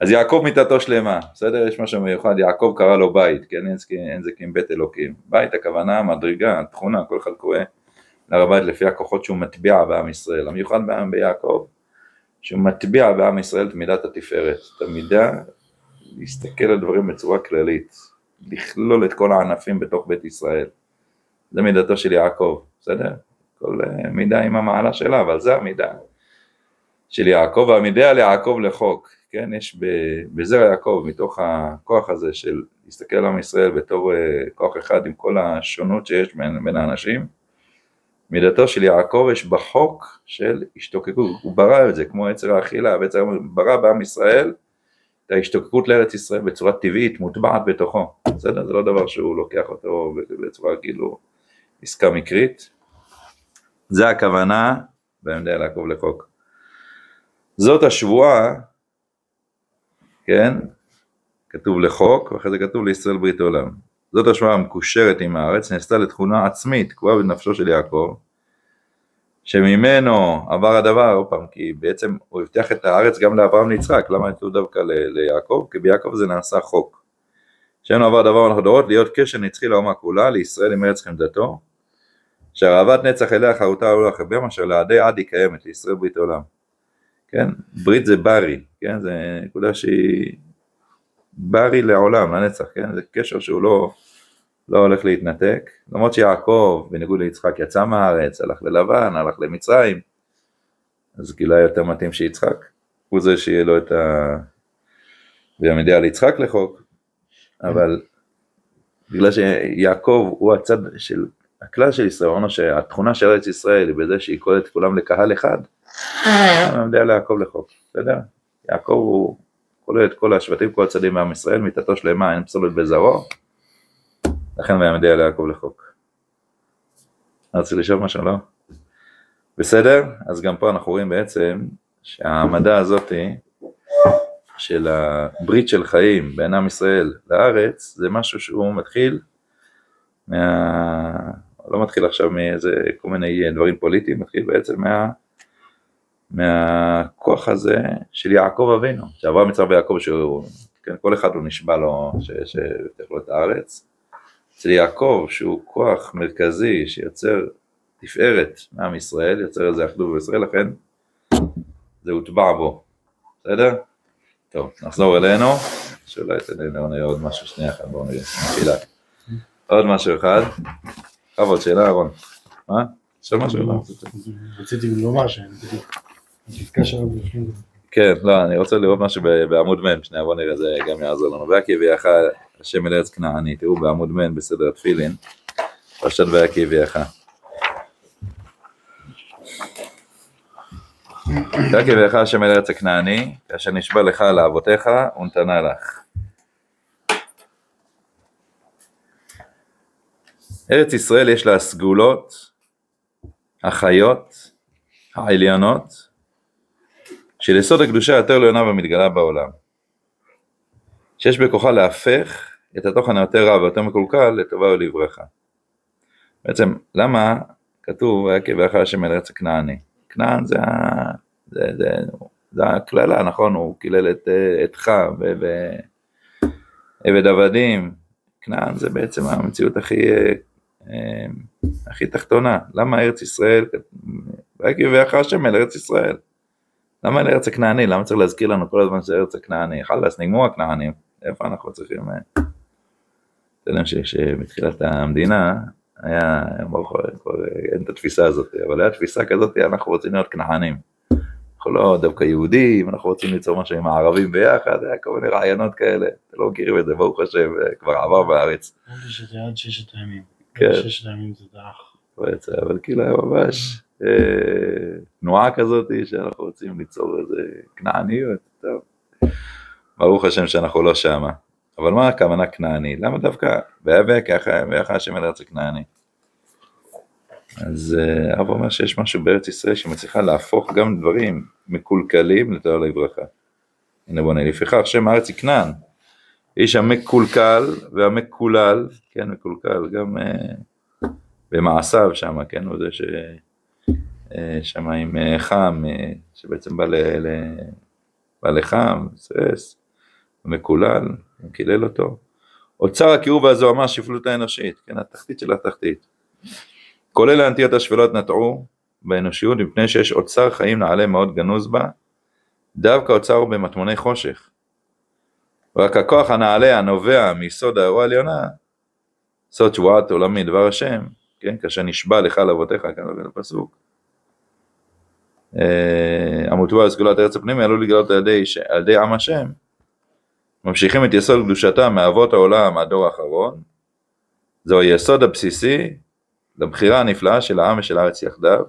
אז יעקב מיתתו שלמה, בסדר? יש משהו מיוחד, יעקב קרא לו בית, כן? אין זה כי אם בית אלוקים. בית הכוונה, מדרגה, תכונה, כל אחד קורא להר הבית לפי הכוחות שהוא מטביע בעם ישראל. המיוחד בעם ביעקב, שהוא מטביע בעם ישראל את מידת התפארת, את המידה להסתכל על דברים בצורה כללית, לכלול את כל הענפים בתוך בית ישראל. זה מידתו של יעקב, בסדר? כל אה, מידה עם המעלה שלה, אבל זה המידה של יעקב, והמידה על יעקב לחוק. כן, יש בזרע יעקב, מתוך הכוח הזה של להסתכל על עם ישראל בתור אה, כוח אחד עם כל השונות שיש בין, בין האנשים, מידתו של יעקב יש בחוק של השתוקקות, הוא ברא את זה כמו יצר האכילה, הוא ברא בעם ישראל את ההשתוקקות לארץ ישראל בצורה טבעית, מוטבעת בתוכו, בסדר? זה לא דבר שהוא לוקח אותו בצורה כאילו עסקה מקרית, זה הכוונה בעמדה יעקב לחוק. זאת השבועה כן? כתוב לחוק, ואחרי זה כתוב לישראל ברית עולם. זאת השוואה המקושרת עם הארץ, נעשתה לתכונה עצמית, קבועה בנפשו של יעקב, שממנו עבר הדבר, עוד פעם, כי בעצם הוא הבטיח את הארץ גם לאברהם ליצחק, למה נתנו דווקא ליעקב? כי ביעקב זה נעשה חוק. שאין עבר דבר מלך דורות, להיות קשר נצחי לאומה כולה, לישראל עם ארץ חמדתו, שהרעבת נצח אליה חרותה עלולה חבר, אשר לעדי עד היא קיימת, לישראל ברית עולם. כן? ברית זה ברי, כן? זה נקודה שהיא ברי לעולם, לנצח, כן? זה קשר שהוא לא, לא הולך להתנתק, למרות שיעקב, בניגוד ליצחק, יצא מהארץ, הלך ללבן, הלך למצרים, אז גילה יותר מתאים שיצחק, הוא זה שיהיה לו את ה... וגם יודע על יצחק לחוק, אבל בגלל שיעקב הוא הצד של הכלל של ישראל, אמרנו שהתכונה של ארץ ישראל היא בזה שהיא קולט כולם לקהל אחד, יודע ליעקב לחוק, בסדר? יעקב הוא כולל את כל השבטים, כל הצדים מעם ישראל, מיתתו שלמה, אין פסולת בזרעו, לכן ויעמדי על יעקב לחוק. רציתי לשאול משהו, לא? בסדר? אז גם פה אנחנו רואים בעצם שהעמדה הזאתי של הברית של חיים בין עם ישראל לארץ, זה משהו שהוא מתחיל מה... לא מתחיל עכשיו מאיזה כל מיני דברים פוליטיים, מתחיל בעצם מה... מהכוח הזה של יעקב אבינו, שעבר מצווה ביעקב שהוא, כן, כל אחד הוא נשבע לו שיבטח לו את הארץ, אצל יעקב, שהוא כוח מרכזי שיוצר תפארת מעם ישראל, יוצר איזה אחדות בישראל, לכן זה הוטבע בו, בסדר? טוב, נחזור אלינו, שאולי נראה עוד משהו שנייה אחת, בואו נראה. עוד משהו אחד, בכבוד, שאלה אהרון, מה? יש משהו? לא. רציתי לומר שאני. כן, לא, אני רוצה לראות משהו בעמוד מ', שנייה בוא נראה, זה גם יעזור לנו. ויקי ויך השם אל ארץ כנעני, תראו בעמוד מ' בסדר התפילין, פרשת. ויקי ויך השם אל ארץ הכנעני, כאשר נשבע לך לאבותיך ונתנה לך. ארץ ישראל יש לה הסגולות, החיות, העליונות, של יסוד הקדושה היותר עליונה והמתגלה בעולם. שיש בכוחה להפך את התוכן היותר רע ויותר מקולקל לטובה ולברכה. בעצם, למה כתוב ויקי ואחר השם אל ארץ הכנעני? כנען זה, זה, זה, זה הקללה, נכון? הוא קילל את את חם ועבד עבדים. כנען זה בעצם המציאות הכי, אה, הכי תחתונה. למה ארץ ישראל, ויקי ואחר השם אל ארץ ישראל? למה לארץ הכנעני? למה צריך להזכיר לנו כל הזמן שזה ארץ הכנעני? חלאס, נגמרו הכנענים, איפה אנחנו צריכים... אה? אתה יודע ש- שבתחילת המדינה היה, ברוך כבר אין את התפיסה הזאת, אבל היה תפיסה כזאת, אנחנו רוצים להיות כנענים. אנחנו לא דווקא יהודים, אנחנו רוצים ליצור משהו עם הערבים ביחד, היה כל מיני רעיונות כאלה, אתם לא מכירים את זה, ברוך השם, אה, כבר עבר בארץ. שזה עד ששת הימים. כן. ששת הימים זה דרך. אבל כאילו היה ממש אה, תנועה כזאת שאנחנו רוצים ליצור איזה כנעניות, טוב. ברוך השם שאנחנו לא שמה. אבל מה הכוונה כנעני? למה דווקא ויאבק ויחד השם אל ארץ הכנעני? אז אה, הרב אומר שיש משהו בארץ ישראל שמצליחה להפוך גם דברים מקולקלים לתואר לברכה. הנה בוא נראה, לפיכך שם הארץ היא כנען. איש המקולקל והמקולל, כן מקולקל, גם אה, במעשיו שם, כן, הוא זה ש... אה, שם עם אה, חם, אה, שבעצם בא, ל... ל... בא לחם, סרס, מקולל, הוא קילל אותו. אוצר הקירוב והזוהמה, השפלות האנושית, כן, התחתית של התחתית. כל אלה הנטיות השפלות נטעו באנושיות מפני שיש אוצר חיים נעלה מאוד גנוז בה, דווקא אוצר הוא במטמוני חושך. רק הכוח הנעלה הנובע מיסוד האירוע העליונה, סוד שבועת עולמי דבר השם, כן, כאשר נשבע לך לאבותיך, כאן לפסוק. אה, המוטבע על סגולת ארץ הפנימי עלול לגלות על ידי, על ידי עם השם, ממשיכים את יסוד קדושתם מאבות העולם הדור האחרון, זהו היסוד הבסיסי לבחירה הנפלאה של העם ושל הארץ יחדיו,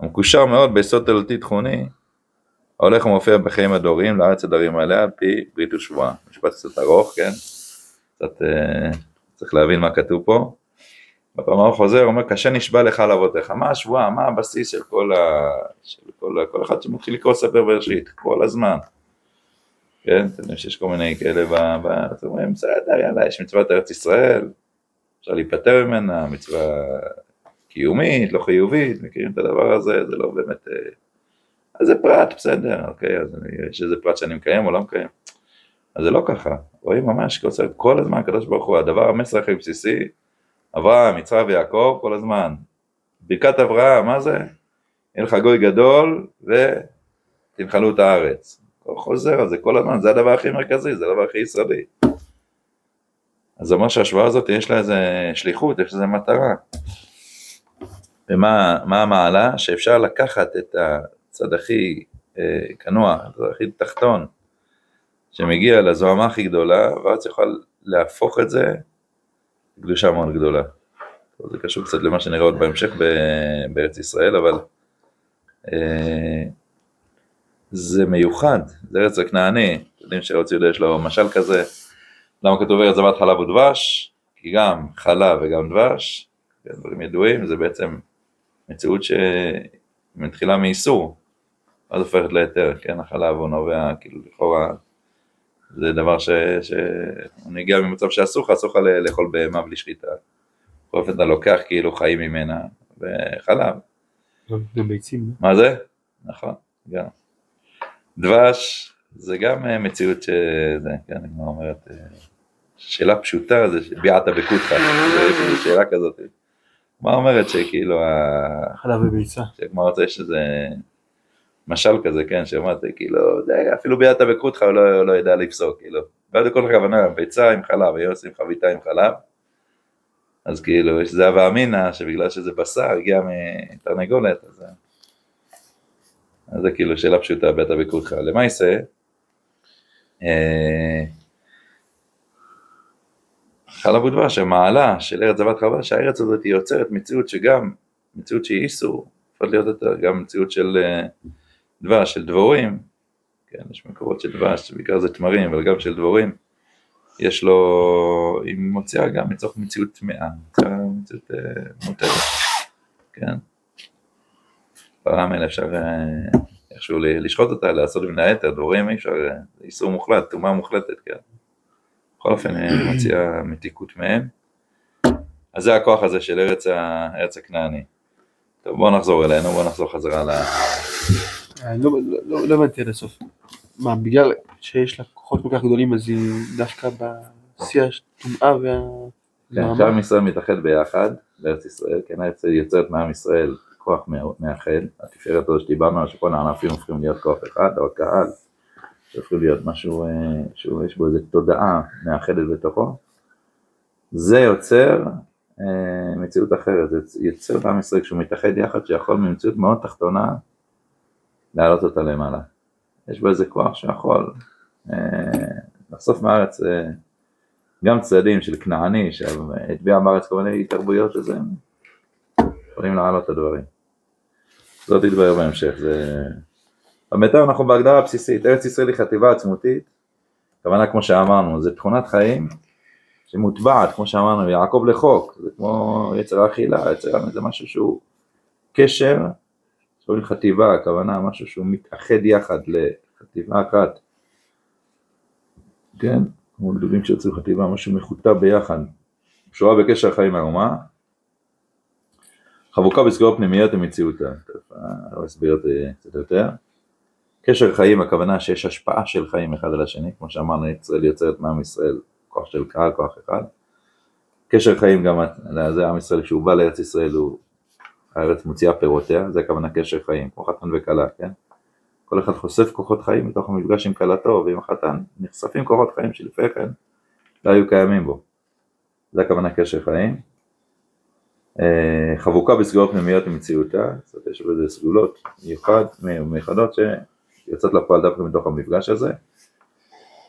המקושר מאוד ביסוד תלתי תכוני, ההולך ומופיע בחיים הדוריים לארץ הדרים עליה על פי ברית ושבועה. משפט קצת ארוך, כן? קצת אה, צריך להבין מה כתוב פה. בפעם חוזר, אומר, קשה נשבע לך על אבותיך. מה השבועה? מה הבסיס של כל ה... של כל, ה... כל אחד שמתחיל לקרוא ספר בראשית, כל הזמן. כן, אתם יודעים שיש כל מיני כאלה ב... אתם אומרים, בסדר, יאללה, יש מצוות ארץ ישראל, אפשר להיפטר ממנה, מצווה קיומית, לא חיובית, מכירים את הדבר הזה, זה לא באמת... אה, אז זה פרט, בסדר, אוקיי, אז יש איזה פרט שאני מקיים או לא מקיים. אז זה לא ככה, רואים ממש, כל הזמן הקדוש ברוך הוא, הדבר, המסר הכי בסיסי, אברהם, יצחק ויעקב, כל הזמן. ברכת אברהם, מה זה? יהיה לך גוי גדול ותנחלו את הארץ. חוזר על זה כל הזמן, זה הדבר הכי מרכזי, זה הדבר הכי ישראלי. אז זה אומר שהשבועה הזאת יש לה איזה שליחות, יש לזה מטרה. ומה מה המעלה? שאפשר לקחת את הצד הכי אה, כנוע, הצד הכי תחתון, שמגיע לזוהמה הכי גדולה, ואז יוכל להפוך את זה לקדושה מאוד גדולה. זה קשור קצת למה שנראה עוד בהמשך בארץ ישראל, אבל אה, זה מיוחד, זה ארץ הכנעני, אתם יודעים שארץ יהודה יש לו משל כזה, למה כתוב ארץ זבת חלב ודבש? כי גם חלב וגם דבש, כן, דברים ידועים, זה בעצם מציאות שמתחילה מאיסור, אז הופכת להיתר, כן, החלב הוא נובע, כאילו לכאורה, זה דבר ש... שהוא נגיע ממצב שאסור לך, אסור לך ל- לאכול בהמה בלי שחיטה. בכל אופן אתה לוקח כאילו חיים ממנה, וחלב, גם ביצים. לא? מה זה? נכון, גם. דבש זה גם אה, מציאות שזה, כן, הגמרא אומרת, אה, שאלה פשוטה זה ביעת בקותך, זה כאילו שאלה כזאת. מה אומרת שכאילו, חלב וביצה. כמו רוצה יש איזה משל כזה, כן, שאמרתי, כאילו, די, אפילו ביעת בקותך הוא לא, לא ידע לפסוק, כאילו. לא כל הכוונה, ביצה עם חלב, היו עושים חביתה עם חלב, אז כאילו, יש זה הווה אמינא, שבגלל שזה בשר, הגיע מתרנגולת, אז... אז זה כאילו שאלה פשוטה, ביעת בקותך. למעשה, אה, חלב ודבש, המעלה של ארץ זבת חבל, שהארץ הזאת היא יוצרת מציאות שגם, מציאות שהיא איסור, יכולה להיות יותר, גם מציאות של אה, דבש, של דבורים, כן, יש מקורות של דבש, בעיקר זה תמרים, אבל גם של דבורים, יש לו, היא מוציאה גם מתוך מציאות טמאה, מציאות אה, מותרת, כן. ברם האלה אפשר אה, איכשהו לשחוט אותה, לעשות ממנה יתר, דבורים אי אפשר, אה, איסור מוחלט, טומאה מוחלטת, כן. בכל אופן, היא מוציאה מתיקות מהם. אז זה הכוח הזה של ארץ, ארץ הכנעני. טוב, בואו נחזור אלינו, בואו נחזור חזרה ל... לא- לא לא- לא הבנתי עד הסוף. מה, בגלל שיש לה כוחות כל כך גדולים אז היא דווקא בשיא הטומאה וה... כן, שעם ישראל מתאחד ביחד בארץ ישראל, כן, הארץ יוצרת מעם ישראל כוח מאחד, התפארת הזו שדיברנו על שכל הענפים הופכים להיות כוח אחד, או הקהל, שהופכים להיות משהו אה, שיש בו איזו תודעה מאחדת בתוכו, זה יוצר אה, מציאות אחרת, זה יוצר בעם ישראל כשהוא מתאחד יחד שיכול ממציאות מאוד תחתונה להעלות אותה למעלה. יש בו איזה כוח שיכול אה, לחשוף מארץ אה, גם צדדים של כנעני שהטביע בארץ כל מיני תרבויות אז הם יכולים להעלות את הדברים. זאת יתברר בהמשך. זה... בינתיים אנחנו בהגדרה הבסיסית, ארץ ישראל היא חטיבה עצמותית, הכוונה כמו שאמרנו, זה תכונת חיים שמוטבעת, כמו שאמרנו, יעקב לחוק, זה כמו יצר האכילה, יצר זה משהו שהוא קשר, שקוראים חטיבה, הכוונה משהו שהוא מתאחד יחד לחטיבה אחת, כן? כמו גדולים שיוצאים חטיבה, משהו מחוטא ביחד, קשורה בקשר חיים האומה, חבוקה בסגורות פנימיות ומציאותה, תכף אני אסביר את זה קצת יותר. קשר חיים, הכוונה שיש השפעה של חיים אחד על השני, כמו שאמרנו, ישראל יוצרת מעם ישראל, כוח של קהל, כוח אחד. קשר חיים גם, זה עם ישראל, כשהוא בא לארץ ישראל, הוא, הארץ מוציאה פירותיה, זה הכוונה קשר חיים, כמו חתן וכלה, כן? כל אחד חושף כוחות חיים מתוך המפגש עם כלתו ועם החתן, נחשפים כוחות חיים שלפני כן לא היו קיימים בו. זה הכוונה קשר חיים. אה, חבוקה בסגולות פנימיות ממציאותה, זאת אומרת יש בזה סגולות מיוחד, מיוחדות שיוצאות לפועל דווקא מתוך המפגש הזה.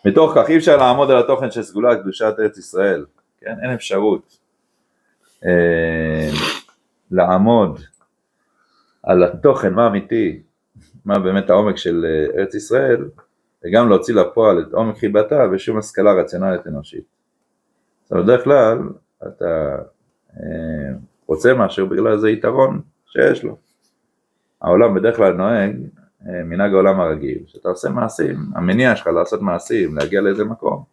מתוך כך אי אפשר לעמוד על התוכן של סגולה קדושת ארץ ישראל, כן? אין אפשרות אה, לעמוד על התוכן, מה אמיתי, מה באמת העומק של אה, ארץ ישראל, וגם להוציא לפועל את עומק חיבתה ושום השכלה רציונלית אנושית. זאת אומרת, בדרך כלל אתה אה, רוצה משהו בגלל איזה יתרון שיש לו. העולם בדרך כלל נוהג אה, מנהג העולם הרגיל, שאתה עושה מעשים, המניע שלך לעשות מעשים, להגיע לאיזה מקום,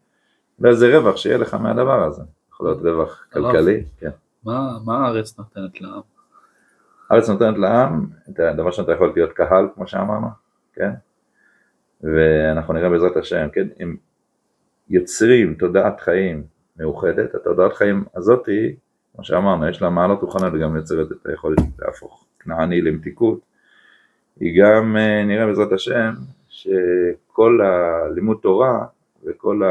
ואיזה רווח שיהיה לך מהדבר הזה. יכול להיות רווח כלכלי, כן. מה, מה הארץ נותנת לעם? הארץ נותנת לעם את הדבר שאתה יכול להיות קהל, כמו שאמרנו, כן? ואנחנו נראה בעזרת השם, כן? אם יוצרים תודעת חיים מאוחדת, התודעת חיים הזאתי, כמו שאמרנו, יש לה מעלות רוחניות וגם יוצרת את היכולת להפוך כנעני למתיקות. היא גם, אה, נראה בעזרת השם, שכל הלימוד תורה וכל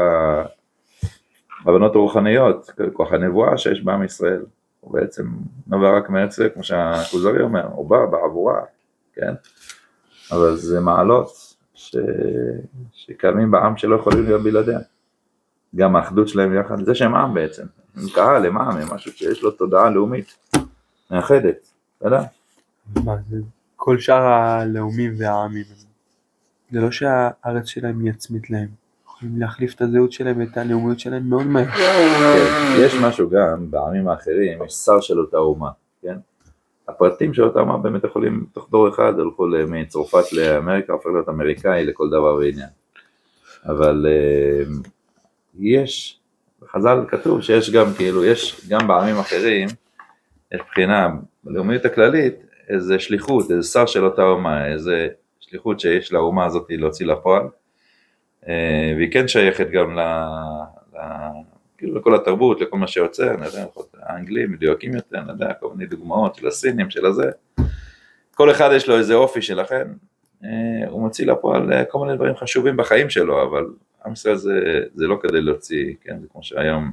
ההבנות הרוחניות, כוח הנבואה שיש בעם ישראל, הוא בעצם נובע רק ישראל, כמו שהכוזרי אומר, הוא בא בעבורה, כן? אבל זה מעלות ש... שקיימים בעם שלא יכולים להיות בלעדיה. גם האחדות שלהם יחד, זה שהם עם בעצם, הם קהל, הם עם, הם משהו שיש לו תודעה לאומית מאחדת, אתה יודע? מה, זה כל שאר הלאומים והעמים. זה לא שהארץ שלהם היא עצמית להם. יכולים להחליף את הזהות שלהם ואת הלאומיות שלהם מאוד מהר. כן, יש משהו גם בעמים האחרים, יש שר של אותה אומה, כן? הפרטים של אותה אומה באמת יכולים תוך דור אחד הלכו מצרפת לאמריקה, הופך להיות אמריקאי לכל דבר ועניין. אבל אה, יש, בחז"ל כתוב שיש גם כאילו, יש גם בעמים אחרים, יש בחינה בלאומיות הכללית, איזה שליחות, איזה שר של אותה אומה, איזה שליחות שיש לאומה הזאת להוציא לפועל. והיא כן שייכת גם ל... ל... כאילו לכל התרבות, לכל מה שיוצא, אני יודע, יכול להיות האנגלים מדויקים יותר, אני יודע, כל מיני דוגמאות של הסינים, של הזה. כל אחד יש לו איזה אופי שלכן, אה, הוא מוציא לפועל אה, כל מיני דברים חשובים בחיים שלו, אבל עם ישראל זה, זה לא כדי להוציא, כן, זה כמו שהיום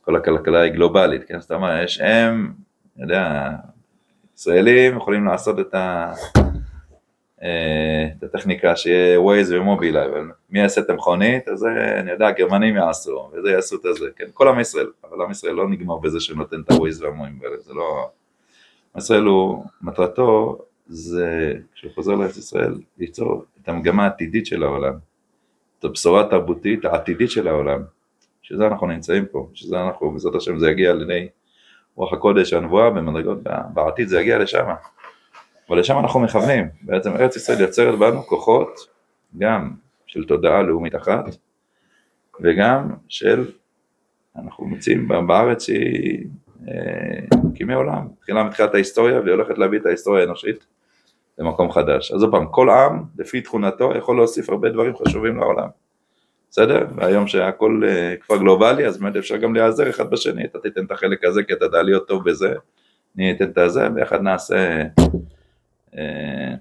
כל הכלכלה היא גלובלית, כן, זאת אומרת, יש הם, אני יודע, ישראלים יכולים לעשות את, ה, אה, את הטכניקה שיהיה Waze ומובילאי, אבל מי יעשה את המכונית, אז זה, אני יודע, הגרמנים יעשו, וזה יעשו את הזה, כן, כל עם ישראל, אבל עם ישראל לא נגמר בזה שנותן את ה-Waze והמובילאי, זה לא... עם ישראל הוא, מטרתו זה, כשהוא חוזר לארץ ישראל, ליצור את המגמה העתידית של העולם, את הבשורה התרבותית העתידית של העולם, שזה אנחנו נמצאים פה, שזה אנחנו, בעזרת השם זה יגיע על ידי רוח הקודש, הנבואה במדרגות, בעתיד זה יגיע לשם, אבל לשם אנחנו מכוונים, בעצם ארץ ישראל יוצרת בנו כוחות גם של תודעה לאומית אחת וגם של, אנחנו מוצאים בארץ שהיא מקימי עולם, תחילה מתחילת ההיסטוריה והיא הולכת להביא את ההיסטוריה האנושית למקום חדש. אז עוד פעם, כל עם, לפי תכונתו, יכול להוסיף הרבה דברים חשובים לעולם. בסדר? והיום שהכל uh, כבר גלובלי, אז באמת אפשר גם להיעזר אחד בשני, אתה תיתן את החלק הזה כי אתה יודע להיות טוב בזה, אני אתן את הזה, ויחד נעשה, אה,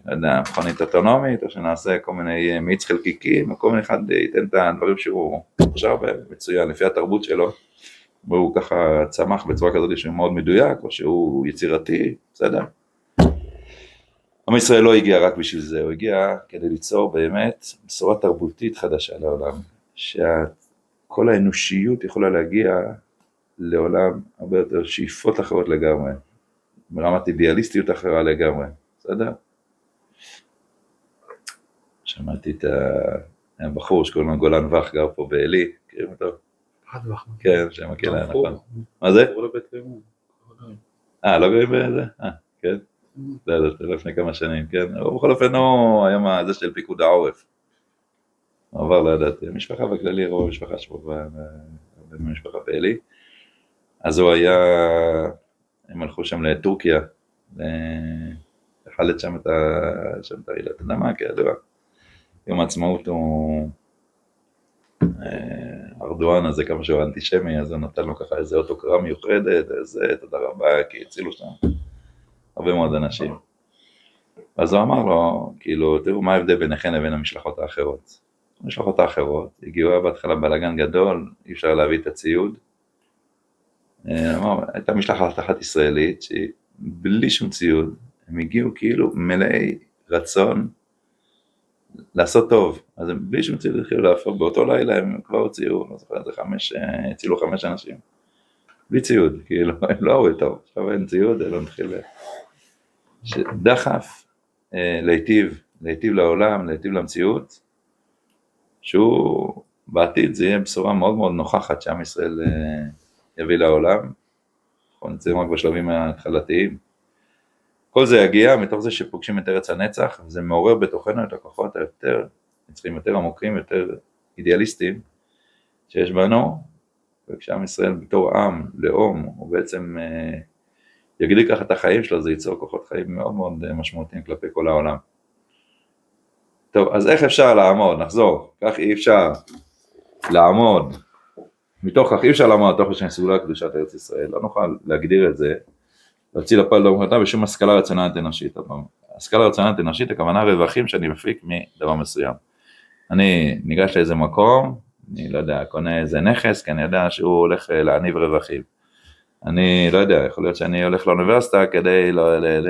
לא יודע, מכונית אוטונומית, או שנעשה כל מיני אה, מאיץ חלקיקים, או כל מיני אחד ייתן את הדברים שהוא חושב מצוין, לפי התרבות שלו, והוא ככה צמח בצורה כזאת שהוא מאוד מדויק, או שהוא יצירתי, בסדר? עם ישראל לא הגיע רק בשביל זה, הוא הגיע כדי ליצור באמת בשורה תרבותית חדשה לעולם, שכל האנושיות יכולה להגיע לעולם הרבה יותר שאיפות אחרות לגמרי, ברמת אידיאליסטיות אחרה לגמרי, בסדר? שמעתי את הבחור שקוראים לו גולן וך, גר פה בעלי, מכירים אותו? כן, שם הכלא, נכון. מה זה? אה, לא גרים בזה? אה, כן. לא יודעת, לפני כמה שנים, כן. אבל בכל אופן הוא היום הזה של פיקוד העורף. עבר, לא יודעת, משפחה בכללי, רוב המשפחה שלו במשפחה בעלי. אז הוא היה, הם הלכו שם לטורקיה, לחלט שם את הרעידת אדמה, כידוע. יום העצמאות הוא... ארדואן הזה, כמה שהוא אנטישמי, אז הוא נתן לו ככה איזה אוטוקרה מיוחדת, איזה תודה רבה, כי הצילו שם הרבה מאוד אנשים. אז הוא אמר לו, כאילו, תראו מה ההבדל ביניכם לבין המשלחות האחרות. המשלחות האחרות הגיעו בהתחלה בלאגן גדול, אי אפשר להביא את הציוד. אה, הייתה משלחת אחת ישראלית שהיא בלי שום ציוד, הם הגיעו כאילו מלאי רצון לעשות טוב, אז הם בלי ציוד התחילו להפוך, באותו לילה הם כבר הוציאו, לא זוכר איזה חמש, אה, הצילו חמש אנשים, בלי ציוד, כאילו, הם לא ראו טוב, עכשיו אין ציוד, אלא נתחיל, דחף אה, להיטיב, להיטיב לעולם, להיטיב למציאות, שהוא בעתיד זה יהיה בשורה מאוד מאוד נוכחת שעם ישראל אה, יביא לעולם, אנחנו נמצאים רק בשלבים ההתחלתיים. כל זה יגיע מתוך זה שפוגשים את ארץ הנצח, וזה מעורר בתוכנו את הכוחות היותר נצחים, יותר עמוקים, יותר אידיאליסטיים שיש בנו, וכשעם ישראל בתור עם, לאום, הוא בעצם אה, יגדיל ככה את החיים שלו, זה ייצור כוחות חיים מאוד מאוד אה, משמעותיים כלפי כל העולם. טוב, אז איך אפשר לעמוד? נחזור, כך אי אפשר לעמוד, מתוך כך אי אפשר לעמוד מתוך שאני סגולה קדושת ארץ ישראל, לא נוכל להגדיר את זה להוציא לפועל מוחלטה בשום השכלה רציונלית אנושית. השכלה רציונלית אנושית הכוונה רווחים שאני מפיק מדבר מסוים. אני ניגש לאיזה מקום, אני לא יודע, קונה איזה נכס, כי אני יודע שהוא הולך אה, להניב רווחים. אני לא יודע, יכול להיות שאני הולך לאוניברסיטה כדי לא, ל, ל,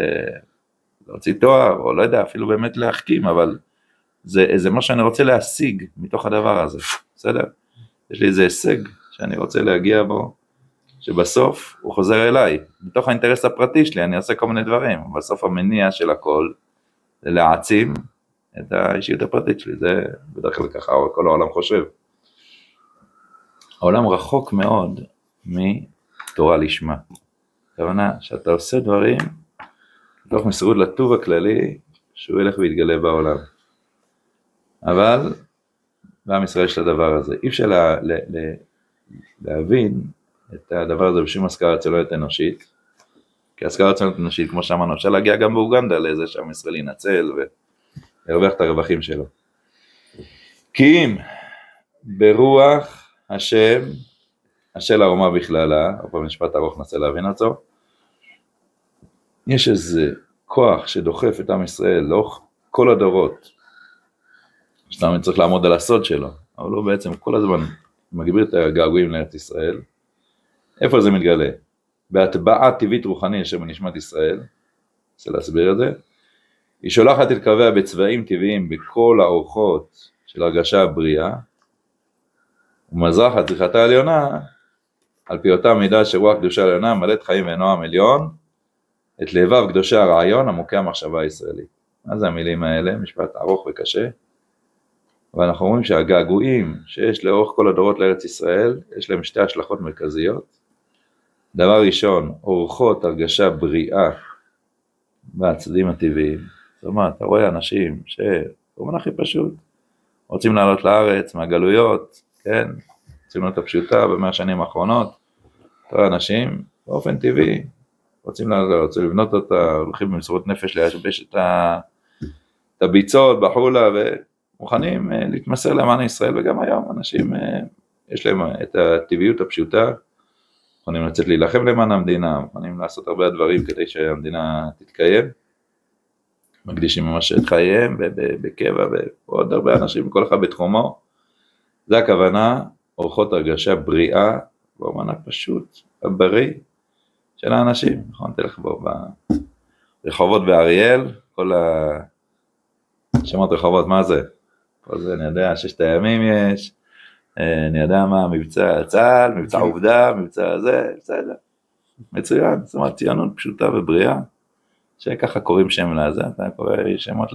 להוציא תואר, או לא יודע, אפילו באמת להחכים, אבל זה, זה מה שאני רוצה להשיג מתוך הדבר הזה, בסדר? יש לי איזה הישג שאני רוצה להגיע בו, שבסוף הוא חוזר אליי, מתוך האינטרס הפרטי שלי אני אעשה כל מיני דברים, בסוף המניע של הכל זה להעצים את האישיות הפרטית שלי, זה בדרך כלל ככה כל העולם חושב. העולם רחוק מאוד מתורה לשמה. הכוונה שאתה עושה דברים מתוך מסירות לטוב הכללי שהוא ילך ויתגלה בעולם. אבל בעם ישראל יש את הדבר הזה, אי אפשר לה, לה, לה, להבין את הדבר הזה בשום השכלה רציונלית אנושית. כי השכלה רציונלית אנושית, כמו שאמרנו, אפשר להגיע גם באוגנדה לזה שעם ישראל ינצל וירוויח את הרווחים שלו. כי אם ברוח השם השל האומה בכללה, עוד פעם משפט ארוך ננסה להבין אותו, יש איזה כוח שדוחף את עם ישראל לאורך כל הדורות, שאתה צריך לעמוד על הסוד שלו, אבל הוא בעצם כל הזמן מגביר את הגעגועים לארץ ישראל. איפה זה מתגלה? בהטבעה טבעית רוחני אשר בנשמת ישראל, רוצה להסביר את זה, היא שולחת את קוויה בצבעים טבעיים בכל האורחות של הרגשה הבריאה, ומזרחת צריכתה העליונה, על פי אותה מידה שרוח קדושה עליונה מלאת חיים ונועם עליון, את לבב קדושי הרעיון עמוקי המחשבה הישראלית. מה זה המילים האלה? משפט ארוך וקשה. אבל אנחנו אומרים שהגעגועים שיש לאורך כל הדורות לארץ ישראל, יש להם שתי השלכות מרכזיות. דבר ראשון, אורחות הרגשה בריאה בצדדים הטבעיים. זאת אומרת, אתה רואה אנשים שבאופן הכי פשוט, רוצים לעלות לארץ מהגלויות, כן, הציונות הפשוטה במאה השנים האחרונות, אתה רואה אנשים באופן טבעי רוצים לעלות, רוצים לבנות אותה, הולכים במסירות נפש לייבש את, ה, את הביצות בחולה ומוכנים אה, להתמסר למען ישראל וגם היום אנשים אה, יש להם את הטבעיות הפשוטה, מוכנים לצאת להילחם למען המדינה, מוכנים לעשות הרבה דברים כדי שהמדינה תתקיים, מקדישים ממש את חייהם בקבע ועוד הרבה אנשים, כל אחד בתחומו, זה הכוונה, אורחות הרגשה בריאה באומן הפשוט, הבריא של האנשים, נכון? תלך בו ברחובות באריאל, כל השמות רחובות, מה זה? כל זה אני יודע, ששת הימים יש, אני יודע מה, מבצע צה"ל, מבצע עובדה, מבצע זה, בסדר, מצוין, זאת אומרת ציונות פשוטה ובריאה, שככה קוראים שם לזה, אתה קורא שמות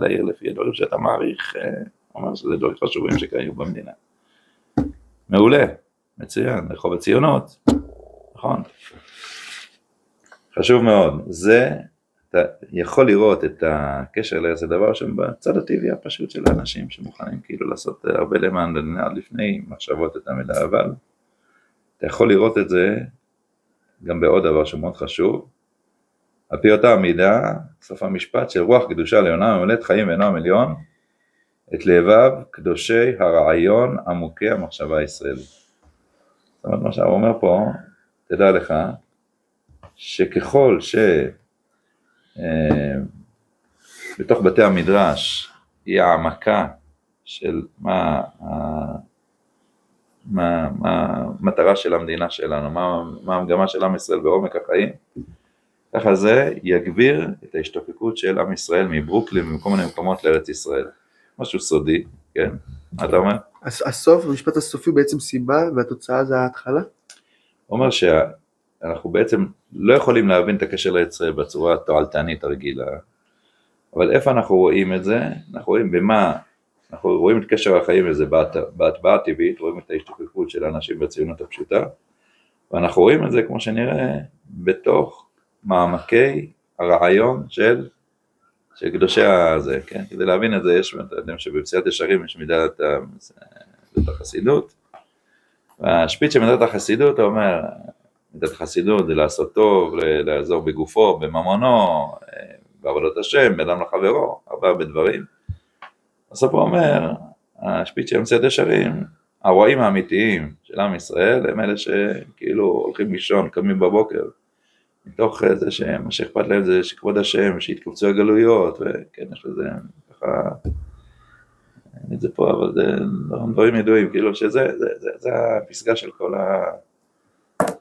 לעיר לפי הדברים שאתה מעריך, אה, אומר שזה דברים חשובים שקיימו במדינה. מעולה, מצוין, רחוב הציונות, נכון. חשוב מאוד, זה, אתה יכול לראות את הקשר לאיזה דבר שם בצד הטבעי הפשוט של האנשים שמוכנים כאילו לעשות הרבה למען עד לפני מחשבות את המידע, אבל אתה יכול לראות את זה גם בעוד דבר שהוא מאוד חשוב, על פי אותה המידה, סוף המשפט של רוח קדושה לעונה ממלאת חיים ונועם עליון, את לבב קדושי הרעיון עמוקי המחשבה הישראלית. זאת אומרת מה שהוא אומר פה, תדע לך, שככל ש... אה, בתוך בתי המדרש היא העמקה של מה, מה, מה המטרה של המדינה שלנו, מה, מה המגמה של עם ישראל בעומק החיים, ככה זה יגביר את ההשתוקקות של עם ישראל מברוקלין ומכל מיני מקומות לארץ ישראל. משהו סודי, כן? מה אתה אומר? הסוף, המשפט הסופי בעצם סיבה והתוצאה זה ההתחלה? הוא אומר שאנחנו בעצם לא יכולים להבין את הקשר לארץ ישראל בצורה התועלתנית הרגילה, אבל איפה אנחנו רואים את זה? אנחנו רואים במה, אנחנו רואים את קשר החיים הזה בהטבעה הטבעית, רואים את ההשתוקקות של האנשים בציונות הפשוטה, ואנחנו רואים את זה, כמו שנראה, בתוך מעמקי הרעיון של של קדושי הזה, כן? כדי להבין את זה יש, אתם יודעים שבפסיעת ישרים יש מידת החסידות, והשפיץ של מידת החסידות אומר, מידת החסידות זה לעשות טוב, לעזור בגופו, בממונו, בעבודת השם, באדם לחברו, הרבה הרבה דברים. בסוף הוא אומר, השפיץ של מציאת ישרים, הרועים האמיתיים של עם ישראל הם אלה שכאילו הולכים לישון, קמים בבוקר, מתוך זה שמה שאכפת להם זה שכבוד השם, שיתקבצו הגלויות, וכן, יש לזה ככה, אין את זה פה, אבל זה דברים ידועים, כאילו שזה זה, זה, זה הפסגה של כל ה...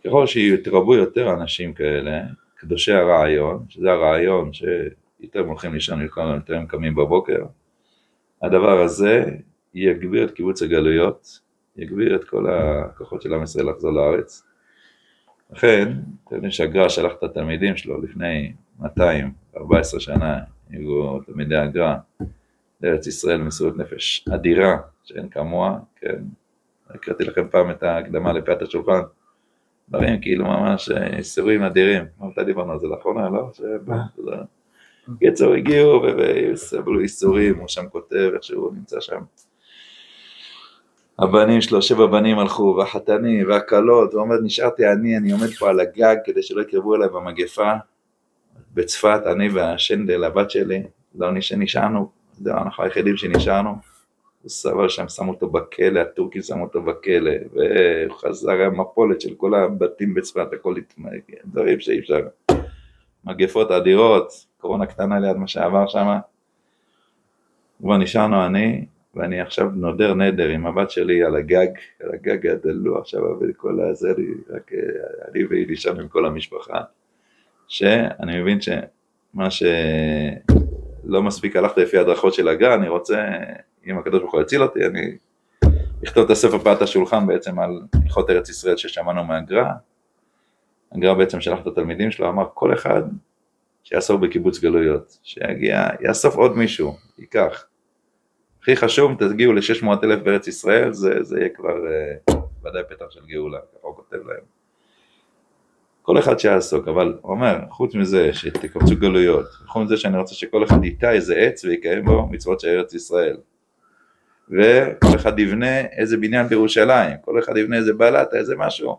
ככל שיתרבו יותר אנשים כאלה, קדושי הרעיון, שזה הרעיון שיותר הולכים לישון, יותר הם קמים בבוקר, הדבר הזה יגביר את קיבוץ הגלויות, יגביר את כל הכוחות של עם ישראל לחזור לארץ, לכן, אתם יודעים שהגר"א שלח את התלמידים שלו לפני 214 שנה, היו תלמידי הגר"א לארץ ישראל מסירות נפש אדירה שאין כמוה, כן, הקראתי לכם פעם את ההקדמה לפאת השולחן, דברים כאילו ממש איסורים אדירים, מתי דיברנו על זה לאחרונה, לא? קיצור הגיעו וסבלו איסורים, הוא שם כותב איך שהוא נמצא שם. הבנים שלו, שבע בנים הלכו, והחתנים, והכלות, הוא אומר, נשארתי אני, אני עומד פה על הגג כדי שלא יקרבו אליי במגפה, בצפת, אני והשנדל, הבת שלי, לא שנשארנו, זהו, אנחנו היחידים שנשארנו, סבל שם, שמו אותו בכלא, הטורקים שמו אותו בכלא, והוא חזר המפולת של כל הבתים בצפת, הכל התמלא, דברים שאי אפשר. מגפות אדירות, קורונה קטנה ליד מה שעבר שם. כבר נשארנו אני, ואני עכשיו נודר נדר עם הבת שלי על הגג, על הגג הדלו עכשיו, וכל הזה, רק אני והיא נשארנו עם כל המשפחה. שאני מבין שמה שלא מספיק הלכת לפי הדרכות של הגן, אני רוצה, אם הקדוש ברוך הוא יציל אותי, אני אכתוב את הספר פעת השולחן בעצם על הלכות ארץ ישראל ששמענו מהגר"א. הגר"א בעצם שלח את התלמידים שלו, אמר כל אחד שיעסוק בקיבוץ גלויות, שיגיע, יאסוף עוד מישהו, ייקח. הכי חשוב, תגיעו ל-600 אלף בארץ ישראל, זה, זה יהיה כבר uh, ודאי פתח של גאולה, ככה הוא כותב להם. כל אחד שיעסוק, אבל הוא אומר, חוץ מזה שתקבצו גלויות, חוץ מזה שאני רוצה שכל אחד ייטע איזה עץ ויקיים בו מצוות של ארץ ישראל. וכל אחד יבנה איזה בניין בירושלים, כל אחד יבנה איזה בלטה, איזה משהו.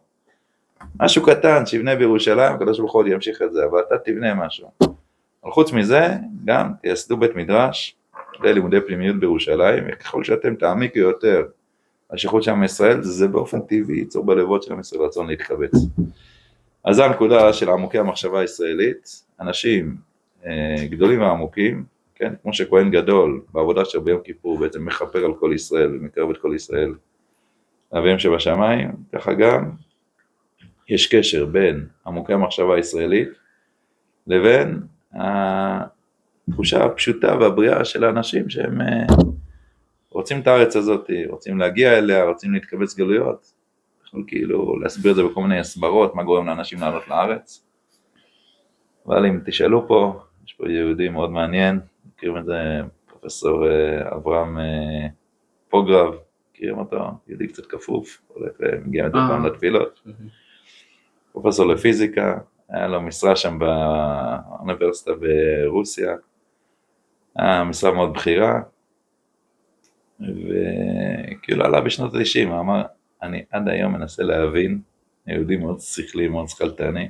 משהו קטן שיבנה בירושלים, הקדוש ברוך הוא ימשיך את זה, אבל אתה תבנה משהו. אבל חוץ מזה, גם תייסדו בית מדרש ללימודי פנימיות בירושלים, וככל שאתם תעמיקו יותר השליחות של עם ישראל, זה באופן טבעי ייצור בלבות של עם ישראל רצון להתקבץ. אז זו הנקודה של עמוקי המחשבה הישראלית, אנשים אה, גדולים ועמוקים, כן, כמו שכהן גדול בעבודה שלו ביום כיפור בעצם מכפר על כל ישראל ומקרב את כל ישראל. לאביהם שבשמיים, ככה גם יש קשר בין עמוקי המחשבה הישראלית לבין התחושה הפשוטה והבריאה של האנשים שהם אה, רוצים את הארץ הזאת, רוצים להגיע אליה, רוצים להתקבץ גלויות, יכול כאילו להסביר את זה בכל מיני הסברות, מה גורם לאנשים לעלות לארץ. אבל אם תשאלו פה, יש פה יהודי מאוד מעניין, מכירים את זה פרופסור אה, אברהם אה, פוגרב, מכירים אותו? יהודי קצת כפוף, הולך ומגיע מדי פעם לתפילות. פרופסור לפיזיקה, היה לו משרה שם באוניברסיטה ברוסיה, היה משרה מאוד בכירה, וכאילו עלה בשנות ה-90, הוא אמר, אני עד היום מנסה להבין, יהודי מאוד שכלי, מאוד שכלתני,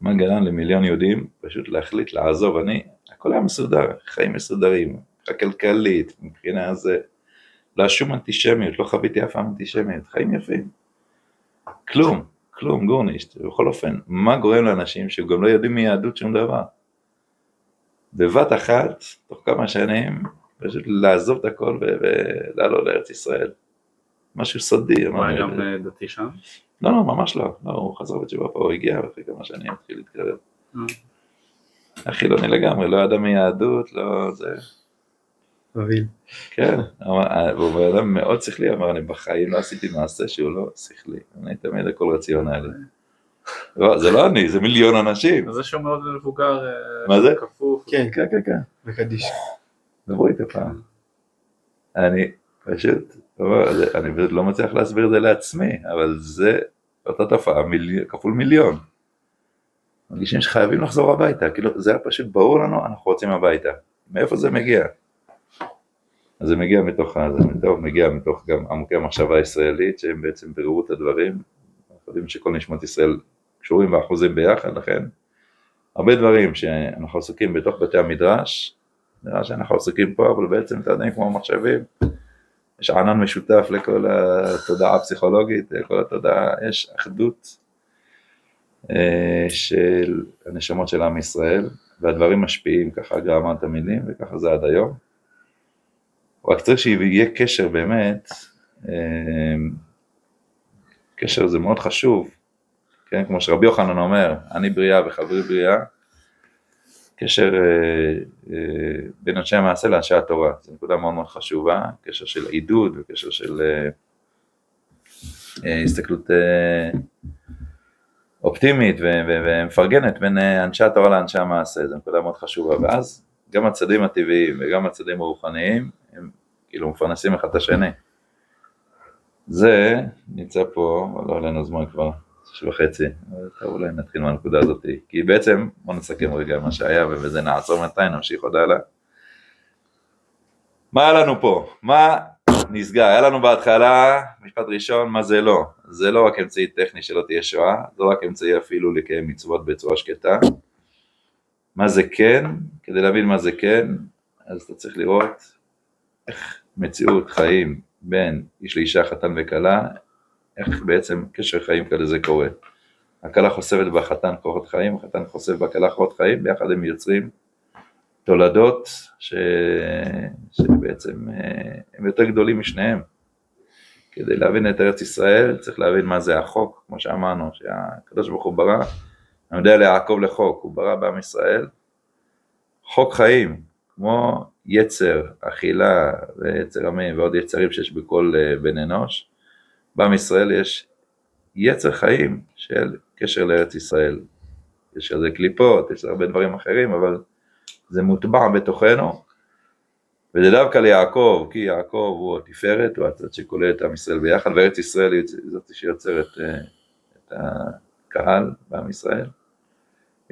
מה גרם למיליון יהודים פשוט להחליט לעזוב, אני, הכל היה מסודר, חיים מסודרים, כלכלית, מבחינה זה, לא שום אנטישמיות, לא חוויתי אף פעם אנטישמיות, חיים יפים. כלום, כלום, גורנישט, בכל אופן, מה גורם לאנשים שגם לא יודעים מיהדות שום דבר? בבת אחת, תוך כמה שנים, פשוט לעזוב את הכל ולעלות לארץ ישראל. משהו סודי. הוא היה גם אה, דתי שם? לא, לא, ממש לא. לא, הוא חזר בתשובה פה, הוא הגיע, ואחרי כמה שנים התחיל להתקרב. אה. החילוני לגמרי, לא ידע מיהדות, לא זה. מבין. כן, הוא בן אדם מאוד שכלי, אמר, אני בחיים לא עשיתי מעשה שהוא לא שכלי. אני תמיד הכל רציונלי. לא, זה לא אני, זה מיליון אנשים. אז זה שהוא מאוד מבוגר, אה, מה זה? כפוף. כן, כן, כן, כן. וקדיש. דברו איתי פעם. אני פשוט, אני פשוט לא מצליח להסביר את זה לעצמי, אבל זה אותה תופעה כפול מיליון. מרגישים שחייבים לחזור הביתה, כאילו זה היה פשוט ברור לנו, אנחנו רוצים הביתה. מאיפה זה מגיע? אז זה מגיע מתוך, זה טוב, מגיע מתוך גם עמוקי המחשבה הישראלית, שהם בעצם ביררו את הדברים. אנחנו יודעים שכל נשמות ישראל קשורים באחוזים ביחד, לכן הרבה דברים שאנחנו עסוקים בתוך בתי המדרש, נראה שאנחנו עסוקים פה, אבל בעצם אתה יודע, כמו מחשבים, יש ענן משותף לכל התודעה הפסיכולוגית, לכל התודעה, יש אחדות של הנשמות של עם ישראל, והדברים משפיעים, ככה גם אמרת המילים, וככה זה עד היום. רק צריך שיהיה קשר באמת, אה, קשר זה מאוד חשוב, כן, כמו שרבי יוחנן אומר, אני בריאה וחברי בריאה, קשר אה, אה, בין אנשי המעשה לאנשי התורה, זו נקודה מאוד מאוד חשובה, קשר של עידוד וקשר של אה, הסתכלות אופטימית ומפרגנת בין אנשי התורה לאנשי המעשה, זו נקודה מאוד חשובה, ואז גם הצדדים הטבעיים וגם הצדדים הרוחניים הם כאילו מפרנסים אחד את השני. זה נמצא פה, לא עלינו זמן כבר, שש וחצי, טוב אולי נתחיל מהנקודה הזאת, כי בעצם בוא נסכם רגע מה שהיה ובזה נעצור מתי, נמשיך עוד הלאה. מה היה לנו פה? מה נסגר? היה לנו בהתחלה משפט ראשון, מה זה לא? זה לא רק אמצעי טכני שלא תהיה שואה, זה לא רק אמצעי אפילו לקיים מצוות בצורה שקטה. מה זה כן? כדי להבין מה זה כן, אז אתה צריך לראות איך מציאות חיים בין איש לאישה, חתן וכלה, איך בעצם קשר חיים כזה זה קורה. הכלה חושפת בחתן כוחות חיים, החתן חושף בכלה כוחות חיים, ביחד הם יוצרים תולדות ש... שבעצם אה, הם יותר גדולים משניהם. כדי להבין את ארץ ישראל צריך להבין מה זה החוק, כמו שאמרנו, שהקדוש ברוך הוא ברא, אני יודע ליעקב לחוק, הוא ברא בעם ישראל חוק חיים, כמו יצר, אכילה ויצר המין ועוד יצרים שיש בכל אה, בן אנוש, בעם ישראל יש יצר חיים של קשר לארץ ישראל. יש על זה קליפות, יש הרבה דברים אחרים, אבל זה מוטבע בתוכנו, וזה דווקא ליעקב, כי יעקב הוא התפארת, הוא הצד שכולל את עם ישראל ביחד, וארץ ישראל היא זאת שיוצרת אה, את הקהל בעם ישראל.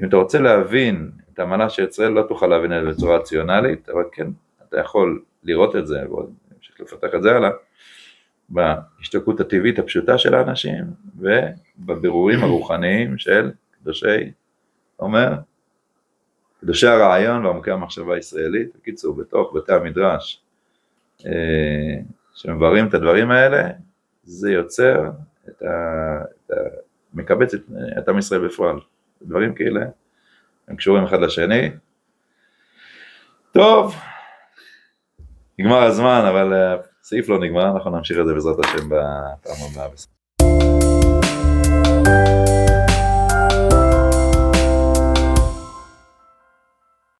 אם אתה רוצה להבין את המנה של ישראל, לא תוכל להבין את זה בצורה רציונלית, אבל כן, אתה יכול לראות את זה, ועוד נמשיך לפתח את זה הלאה, בהשתקעות הטבעית הפשוטה של האנשים, ובבירורים הרוחניים של קדושי, אומר, קדושי הרעיון ועמוקי המחשבה הישראלית, בקיצור, בתוך בתי המדרש, אה, שמבררים את הדברים האלה, זה יוצר את ה... את ה מקבץ את, את עם ישראל בפועל. דברים כאלה, הם קשורים אחד לשני. טוב, נגמר הזמן, אבל הסעיף לא נגמר, אנחנו נמשיך את זה בעזרת השם בפעם הבאה.